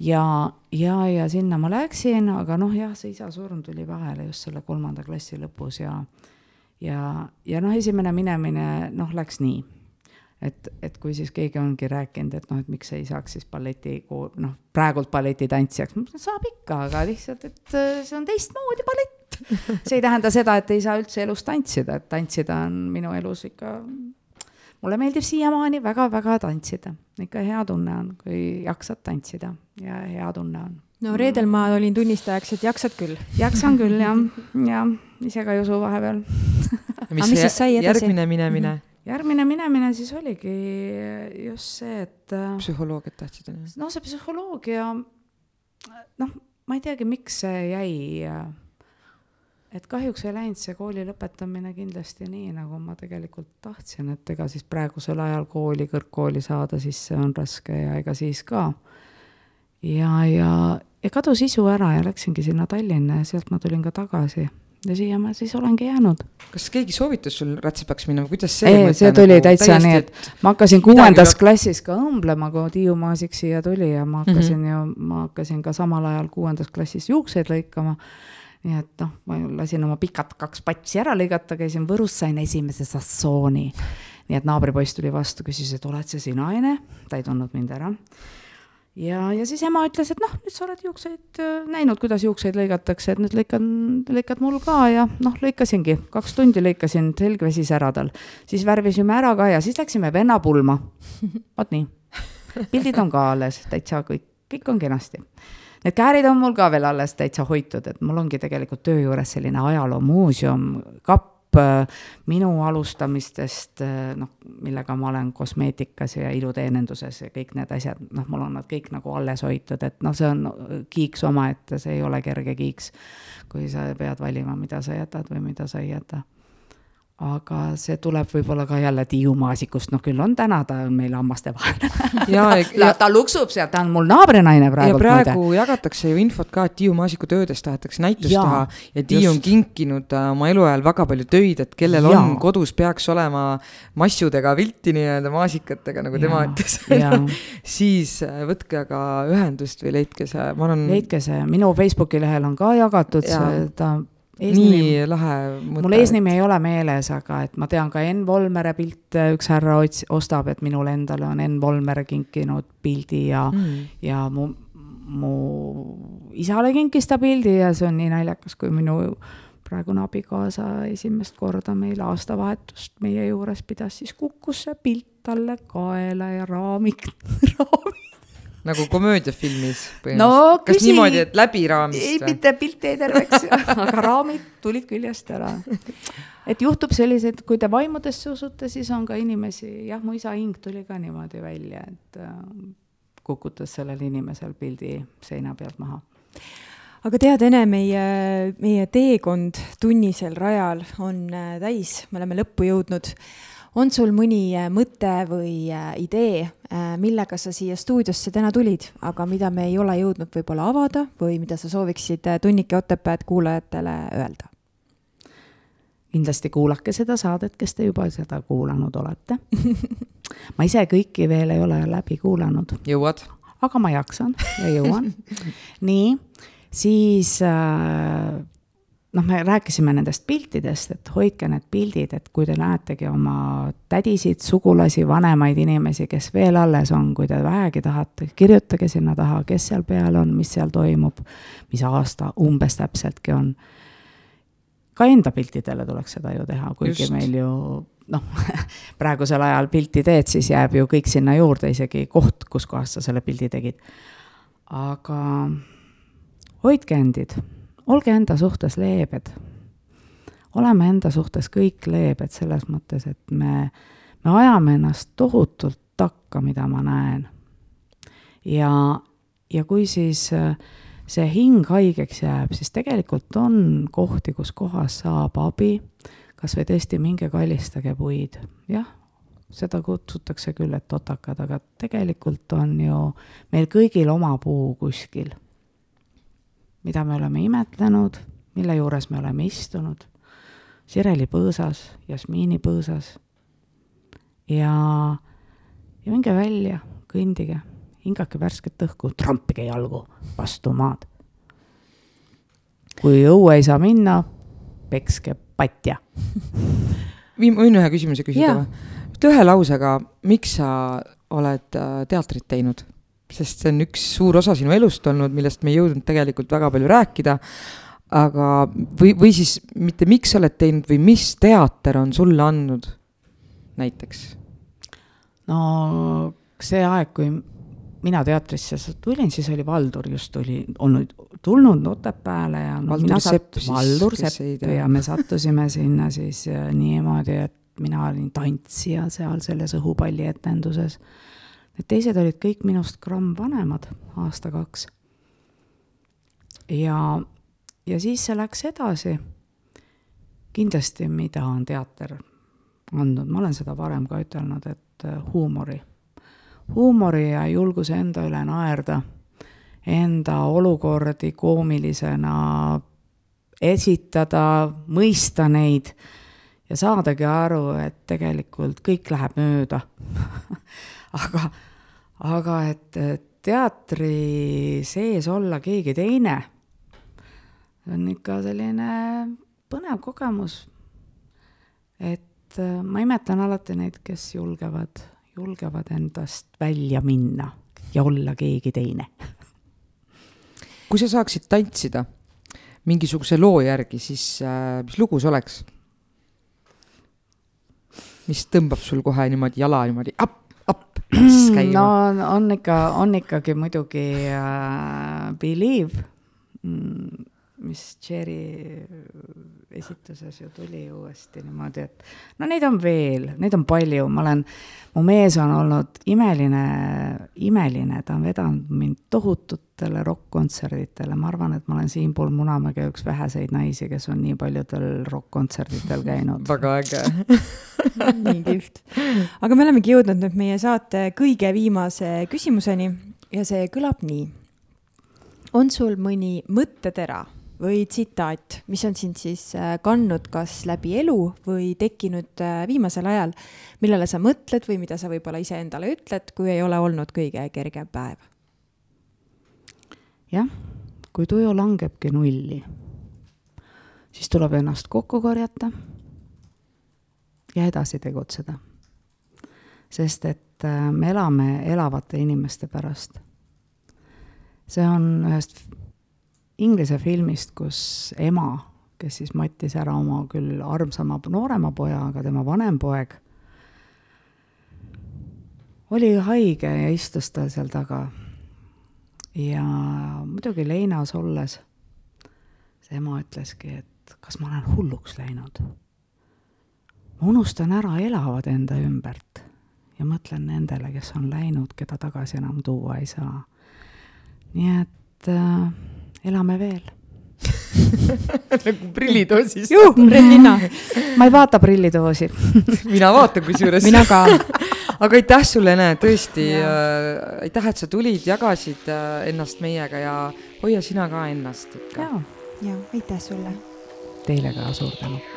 ja, ja, ja sinna ma läksin, aga noh, jah, see isa surm tuli vahele just selle kolmanda klassi lõpus ja, ja, ja noh, esimene minemine, noh, läks nii et, et kui siis keegi ongi rääkinud, et noh, et miks ei saaks siis balleti, noh, praegult balletitantsijaks, saab ikka, aga lihtsalt, et äh, see on teistmoodi ballett see ei tähenda seda, et ei saa üldse elus tantsida, et tantsida on minu elus ikka, mulle meeldib siiamaani väga-väga tantsida. ikka hea tunne on, kui jaksad tantsida ja hea tunne on. no reedel ma olin tunnistajaks, et jaksad küll. jaksan küll jah, ja ise ka ei usu vahepeal mis, mis siis sai edasi? järgmine minemine mm? -hmm järgmine minemine siis oligi just see, et. psühholoogiat tahtsid? no see psühholoogia, noh ma ei teagi, miks see jäi. et kahjuks ei läinud see kooli lõpetamine kindlasti nii, nagu ma tegelikult tahtsin, et ega siis praegusel ajal kooli, kõrgkooli saada sisse on raske ja ega siis ka. ja, ja, ja kadus isu ära ja läksingi sinna Tallinna ja sealt ma tulin ka tagasi ja siia ma siis olengi jäänud. kas keegi soovitas sul rätsepaks minna või kuidas see? ei, see tuli nagu täitsa nii, et ma hakkasin kuuendas klassis ka õmblema, kui Tiiu Maasik siia tuli ja ma hakkasin mm -hmm. ju, ma hakkasin ka samal ajal kuuendas klassis juukseid lõikama. nii et noh, ma lasin oma pikad kaks patsi ära lõigata, käisin Võrus, sain esimese sassooni. nii et naabripoiss tuli vastu, küsis, et oled see sina, Ene? ta ei tundnud mind ära ja, ja siis ema ütles, et noh, nüüd sa oled juukseid äh, näinud, kuidas juukseid lõigatakse, et nüüd lõikan, lõikad mul ka ja noh, lõikasingi, kaks tundi lõikasin selgvesi säradal. siis värvisime ära ka ja siis läksime vennapulma. vot nii. pildid on ka alles, täitsa kõik, kõik on kenasti. Need käärid on mul ka veel alles täitsa hoitud, et mul ongi tegelikult töö juures selline ajaloomuuseum, kapp, minu alustamistest, äh, noh, millega ma olen kosmeetikas ja iluteeninduses ja kõik need asjad, noh, mul on nad kõik nagu alles hoitud, et noh, see on kiiks omaette, see ei ole kerge kiiks, kui sa pead valima, mida sa jätad või mida sa ei jäta aga see tuleb võib-olla ka jälle Tiiu Maasikust, noh küll on täna, ta on meil hammaste vahel ja, ja ta luksub seal, ta on mul naabrinaine praegu. ja praegu muide. jagatakse ju infot ka, et Tiiu Maasiku töödest tahetakse näitust ja, teha ja Tiiu on kinkinud äh, oma eluajal väga palju töid, et kellel ja. on kodus, peaks olema massudega pilti nii-öelda maasikatega, nagu ja, tema ütles siis äh, võtke aga ühendust või leidke see, ma arvan. leidke see, minu Facebooki lehel on ka jagatud ta Eesnimi, nii lahe mõte. mul eesnimi ei ole meeles, aga et ma tean ka Enn Volmere pilte, üks härra ots-, ostab, et minule endale on Enn Volmer kinkinud pildi ja mm., ja mu, mu isale kinkis ta pildi ja see on nii naljakas, kui minu praegune abikaasa esimest korda meil aastavahetust meie juures pidas, siis kukkus see pilt talle kaela ja raamik, raamik nagu komöödiafilmis no kas küsi... niimoodi, et läbi raamist ei, mitte pilt jäi terveks aga raamid tulid küljest ära. et juhtub selliseid, kui te vaimudesse usute, siis on ka inimesi, jah, mu isa hing tuli ka niimoodi välja, et äh, kukutas sellel inimesel pildi seina pealt maha. Aga tead, Ene, meie, meie teekond tunnisel rajal on äh, täis, me oleme lõppu jõudnud on sul mõni äh, mõte või äh, idee, äh, millega sa siia stuudiosse täna tulid, aga mida me ei ole jõudnud võib-olla avada või mida sa sooviksid Tunnike Otepääd kuulajatele öelda? kindlasti kuulake seda saadet, kes te juba seda kuulanud olete ma ise kõiki veel ei ole läbi kuulanud. jõuad? aga ma jaksan ja jõuan nii, siis äh, noh, me rääkisime nendest piltidest, et hoidke need pildid, et kui te näetegi oma tädisid, sugulasi, vanemaid inimesi, kes veel alles on, kui te vähegi tahate, kirjutage sinna taha, kes seal peal on, mis seal toimub, mis aasta umbes täpseltki on. ka enda piltidele tuleks seda ju teha, kuigi Just. meil ju noh praegusel ajal pilti teed, siis jääb ju kõik sinna juurde, isegi koht, kus kohas sa selle pildi tegid. aga hoidke endid olge enda suhtes leebed. oleme enda suhtes kõik leebed selles mõttes, et me, me ajame ennast tohutult takka, mida ma näen. ja, ja kui siis äh, see hing haigeks jääb, siis tegelikult on kohti, kus kohas saab abi, kas või tõesti minge kallistage puid, jah, seda kutsutakse küll, et totakad, aga tegelikult on ju meil kõigil oma puu kuskil mida me oleme imetlenud, mille juures me oleme istunud, Sireli põõsas, Jasmiini põõsas. ja, ja minge välja, kõndige, hingake värsket õhku, trampige jalgu vastu maad. kui õue ei saa minna, pekske patja võin ühe küsimuse küsida või? ütle ühe lausega, miks sa oled äh, teatrit teinud? Sest see on üks suur osa sinu elust olnud, millest me ei jõudnud tegelikult väga palju rääkida. aga, või, või siis mitte miks sa oled teinud või mis teater on sulle andnud näiteks? no see aeg, kui mina teatrisse tulin, siis oli Valdur just tuli, olnud, tulnud Otepääle ja no, Valdur Sepp siis, Valdur Sepp ja me sattusime sinna siis äh, niimoodi, et mina olin tantsija seal selles õhupallietenduses. Need teised olid kõik minust gramm vanemad, aasta-kaks. ja, ja siis see läks edasi. kindlasti, mida on teater andnud, ma olen seda varem ka ütelnud, et äh, huumori huumori ja julguse enda üle naerda, enda olukordi koomilisena esitada, mõista neid ja saadagi aru, et tegelikult kõik läheb mööda aga, aga et teatri sees olla keegi teine, on ikka selline põnev kogemus. et äh, ma imetlen alati neid, kes julgevad julgevad endast välja minna ja olla keegi teine. kui sa saaksid tantsida mingisuguse loo järgi, siis äh, mis lugu see oleks? mis tõmbab sul kohe niimoodi jala niimoodi up, käima? no on ikka, on ikkagi muidugi äh, Believe mm, mis Cherry esituses ju tuli uuesti niimoodi, et no neid on veel, neid on palju, ma olen, mu mees on olnud imeline, imeline, ta on vedanud mind tohututele rokk-kontsertidele, ma arvan, et ma olen siinpool Munamäge üks väheseid naisi, kes on nii paljudel rokk-kontsertidel käinud. väga äge nii kihvt. aga me olemegi jõudnud nüüd meie saate kõige viimase küsimuseni ja see kõlab nii. on sul mõni mõttetera või tsitaat, mis on sind siis äh, kandnud kas läbi elu või tekkinud äh, viimasel ajal, millele sa mõtled või mida sa võib-olla iseendale ütled, kui ei ole olnud kõige kergem päev? jah, kui tuju langebki nulli, siis tuleb ennast kokku korjata ja edasi tegutseda. sest et äh, me elame elavate inimeste pärast. see on ühest Inglise filmist, kus ema, kes siis mattis ära oma küll armsama noorema poja, aga tema vanem poeg, oli haige ja istus ta seal taga. ja muidugi leinas olles see ema ütleski, et kas ma olen hulluks läinud. ma unustan ära elavad enda ümbert ja mõtlen nendele, kes on läinud, keda tagasi enam tuua ei saa. nii et äh, elame veel nagu prillidoosis. juh, Relinna. ma ei vaata prillidoosi mina vaatan kusjuures. mina ka. aga aitäh sulle, Ene, tõesti äh, aitäh, et sa tulid, jagasid äh, ennast meiega ja hoia sina ka ennast ikka. jaa, ja aitäh sulle. teile ka suur tänu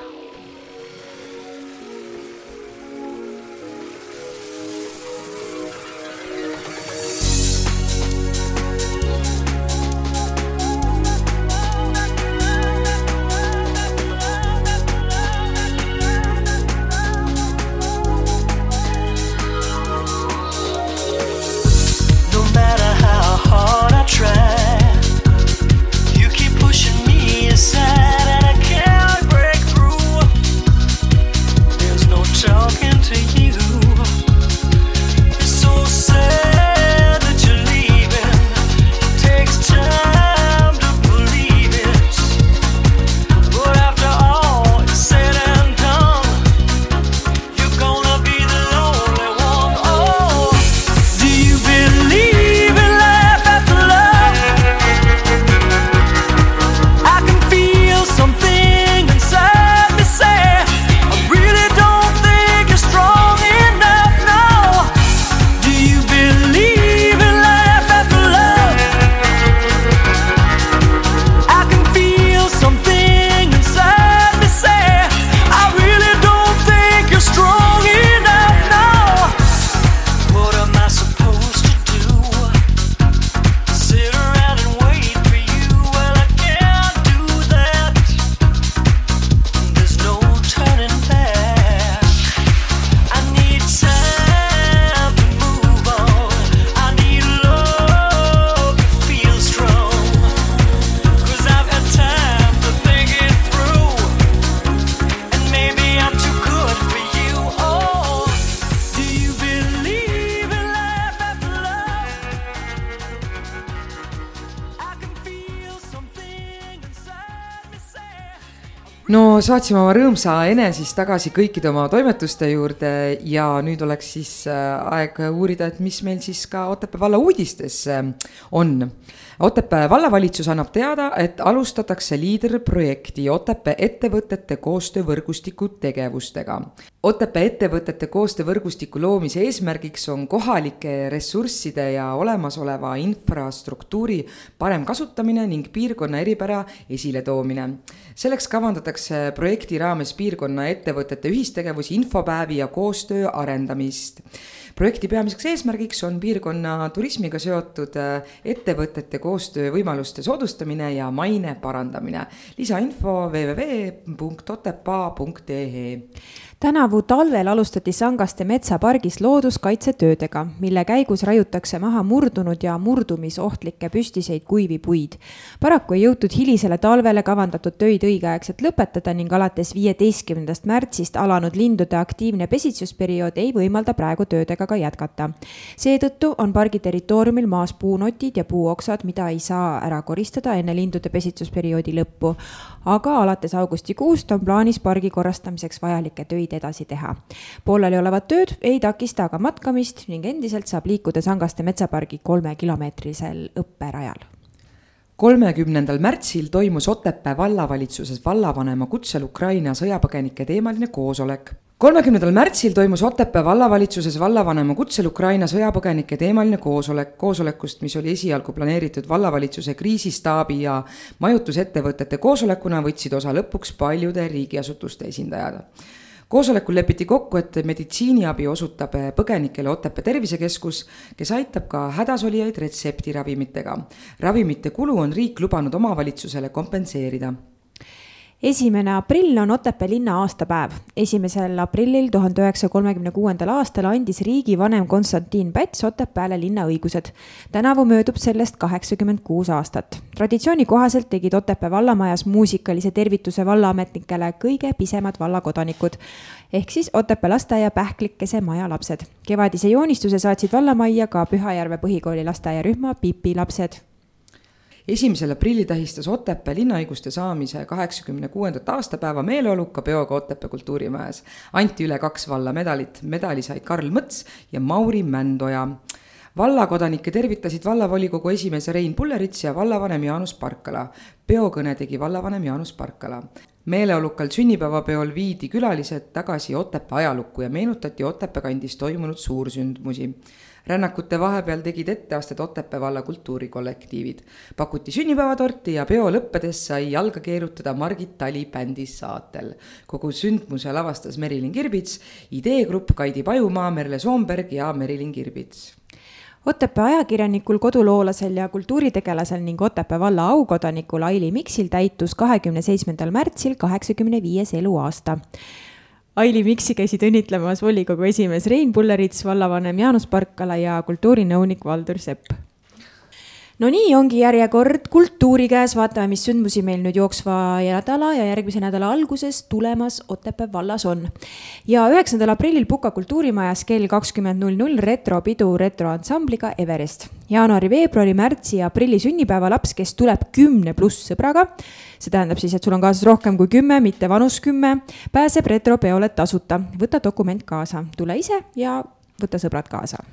saatsime oma rõõmsa Ene siis tagasi kõikide oma toimetuste juurde ja nüüd oleks siis äh, aeg uurida, et mis meil siis ka Otepää valla uudistes äh, on. Otepää vallavalitsus annab teada, et alustatakse liiderprojekti Otepää ettevõtete koostöövõrgustiku tegevustega. Otepää ettevõtete koostöövõrgustiku loomise eesmärgiks on kohalike ressursside ja olemasoleva infrastruktuuri parem kasutamine ning piirkonna eripära esiletoomine. selleks kavandatakse projekti raames piirkonna ettevõtete ühistegevusi, infopäevi ja koostöö arendamist projekti peamiseks eesmärgiks on piirkonna turismiga seotud äh, ettevõtete koostöövõimaluste soodustamine ja maine parandamine. lisainfo www.otepaa.ee tänavu talvel alustati Sangaste metsapargis looduskaitsetöödega, mille käigus raiutakse maha murdunud ja murdumisohtlikke püstiseid kuivi puid. paraku ei jõutud hilisele talvele kavandatud töid õigeaegselt lõpetada ning alates viieteistkümnendast märtsist alanud lindude aktiivne pesitsusperiood ei võimalda praegu töödega ka jätkata. seetõttu on pargi territooriumil maas puunotid ja puuoksad, mida ei saa ära koristada enne lindude pesitsusperioodi lõppu. aga alates augustikuust on plaanis pargi korrastamiseks vajalikke töid edasi teha. pooleliolevad tööd ei takista aga matkamist ning endiselt saab liikuda Sangaste metsapargi kolmekilomeetrisel õpperajal kolmekümnendal märtsil toimus Otepää vallavalitsuses vallavanema kutsel Ukraina sõjapõgenike teemaline koosolek. kolmekümnendal märtsil toimus Otepää vallavalitsuses vallavanema kutsel Ukraina sõjapõgenike teemaline koosolek. koosolekust, mis oli esialgu planeeritud vallavalitsuse kriisistaabi ja majutusettevõtete koosolekuna, võtsid osa lõpuks paljude riigiasutuste esindajad koosolekul lepiti kokku, et meditsiiniabi osutab põgenikele Otepää tervisekeskus, kes aitab ka hädasolijaid retseptiravimitega. ravimite kulu on riik lubanud omavalitsusele kompenseerida esimene aprill on Otepää linna aastapäev. esimesel aprillil tuhande üheksasaja kolmekümne kuuendal aastal andis riigivanem Konstantin Päts Otepääle linnaõigused. tänavu möödub sellest kaheksakümmend kuus aastat. traditsiooni kohaselt tegid Otepää vallamajas muusikalise tervituse vallaametnikele kõige pisemad vallakodanikud ehk siis Otepää lasteaia Pähklikese maja lapsed. kevadise joonistuse saatsid vallamajja ka Pühajärve põhikooli lasteaiarühma Pipi lapsed esimesel aprillil tähistas Otepää linnaõiguste saamise kaheksakümne kuuendat aastapäeva meeleoluka peoga Otepää kultuurimajas. anti üle kaks vallamedalit, medali said Karl Mõts ja Mauri Mändoja. vallakodanikke tervitasid vallavolikogu esimees Rein Pullerits ja vallavanem Jaanus Parkala. peokõne tegi vallavanem Jaanus Parkala meeleolukal sünnipäevapeol viidi külalised tagasi Otepää ajalukku ja meenutati Otepää kandis toimunud suursündmusi rännakute vahepeal tegid etteastet Otepää valla kultuurikollektiivid. pakuti sünnipäevatorti ja peo lõppedes sai jalga keerutada Margit Tali bändi saatel. kogu sündmuse lavastas Merilin Kirbits, ideegrupp Kaidi Pajumaa, Merle Soomberg ja Merilin Kirbits Otepää ajakirjanikul, koduloolasel ja kultuuritegelasel ning Otepää valla aukodanikul Aili Miksil täitus kahekümne seitsmendal märtsil kaheksakümne viies eluaasta. Aili Miksi käisid õnnitlemas volikogu esimees Rein Pullerits, vallavanem Jaanus Parkala ja kultuurinõunik Valdur Sepp no nii ongi järjekord kultuuri käes, vaatame, mis sündmusi meil nüüd jooksva nädala ja järgmise nädala alguses tulemas Otepää vallas on. ja üheksandal aprillil Puka kultuurimajas kell kakskümmend null null retropidu retroansambliga Everest. Jaanuari, veebruari, märtsi ja aprilli sünnipäevalaps, kes tuleb kümne pluss sõbraga, see tähendab siis, et sul on kaasas rohkem kui kümme, mitte vanus kümme, pääseb retropeole tasuta. võta dokument kaasa, tule ise ja võta sõbrad kaasa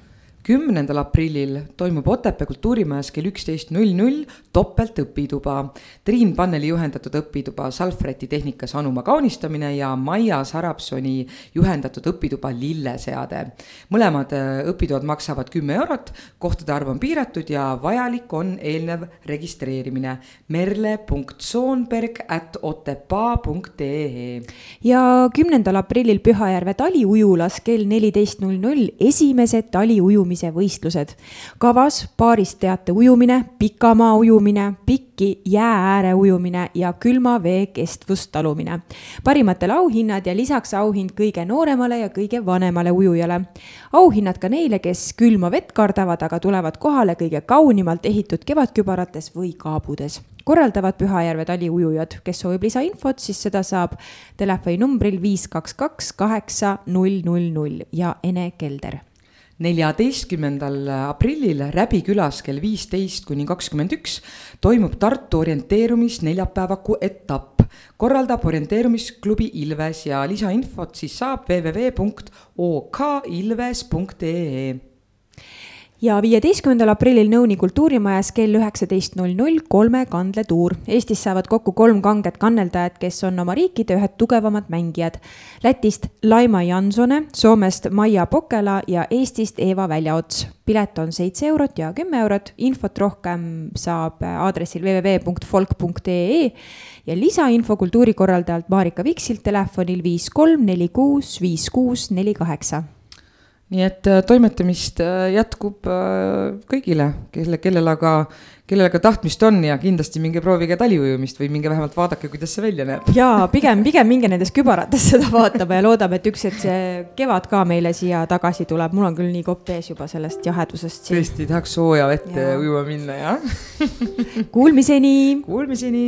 kümnendal aprillil toimub Otepää kultuurimajas kell üksteist null null topeltõpituba. Triin Panneli juhendatud õpituba Salfreti tehnikas anuma kaunistamine ja Maia Sarapsoni juhendatud õpituba Lilleseade. mõlemad äh, õpitoad maksavad kümme eurot, kohtade arv on piiratud ja vajalik on eelnev registreerimine merle.soonberg at otepaa.ee. ja kümnendal aprillil Pühajärve taliujulas kell neliteist null null esimesed taliujumised ujumise võistlused. kavas paarist teate ujumine, pikamaa ujumine, pikki jää ääre ujumine ja külma vee kestvust talumine. parimatele auhinnad ja lisaks auhind kõige nooremale ja kõige vanemale ujujale. auhinnad ka neile, kes külma vett kardavad, aga tulevad kohale kõige kaunimalt ehitud kevadkübarates või kaabudes korraldavad Pühajärve taliujujad, kes soovib lisainfot, siis seda saab telefoninumbril viis kaks kaks kaheksa null null null ja Ene Kelder neljateistkümnendal aprillil Räbi külas kell viisteist kuni kakskümmend üks toimub Tartu orienteerumis neljapäevaku etapp. korraldab orienteerumisklubi Ilves ja lisainfot siis saab www.okilves.ee ja viieteistkümnendal aprillil Nõuni kultuurimajas kell üheksateist null null kolme kandletuur. Eestis saavad kokku kolm kanget kanneldajat, kes on oma riikide ühed tugevamad mängijad. Lätist Laima Jansone, Soomest Maia Pokela ja Eestist Eeva Väljaots. pilet on seitse eurot ja kümme eurot, infot rohkem saab aadressil www.folk.ee ja lisainfo kultuurikorraldajalt Marika Viksilt telefonil viis kolm neli kuus viis kuus neli kaheksa nii et äh, toimetamist äh, jätkub äh, kõigile, kelle, kellel aga, kellel aga tahtmist on ja kindlasti minge proovige taliujumist või minge vähemalt vaadake, kuidas see välja näeb. ja pigem, pigem minge nendes kübarates seda vaatama ja loodame, et üks hetk see kevad ka meile siya tagasi tuleb, mul on küll nii kopp ees juba sellest jahedusest siin. tõesti, tahaks sooja vette Jaa. ujuma minna, jah. Kuulmiseni. Kuulmiseni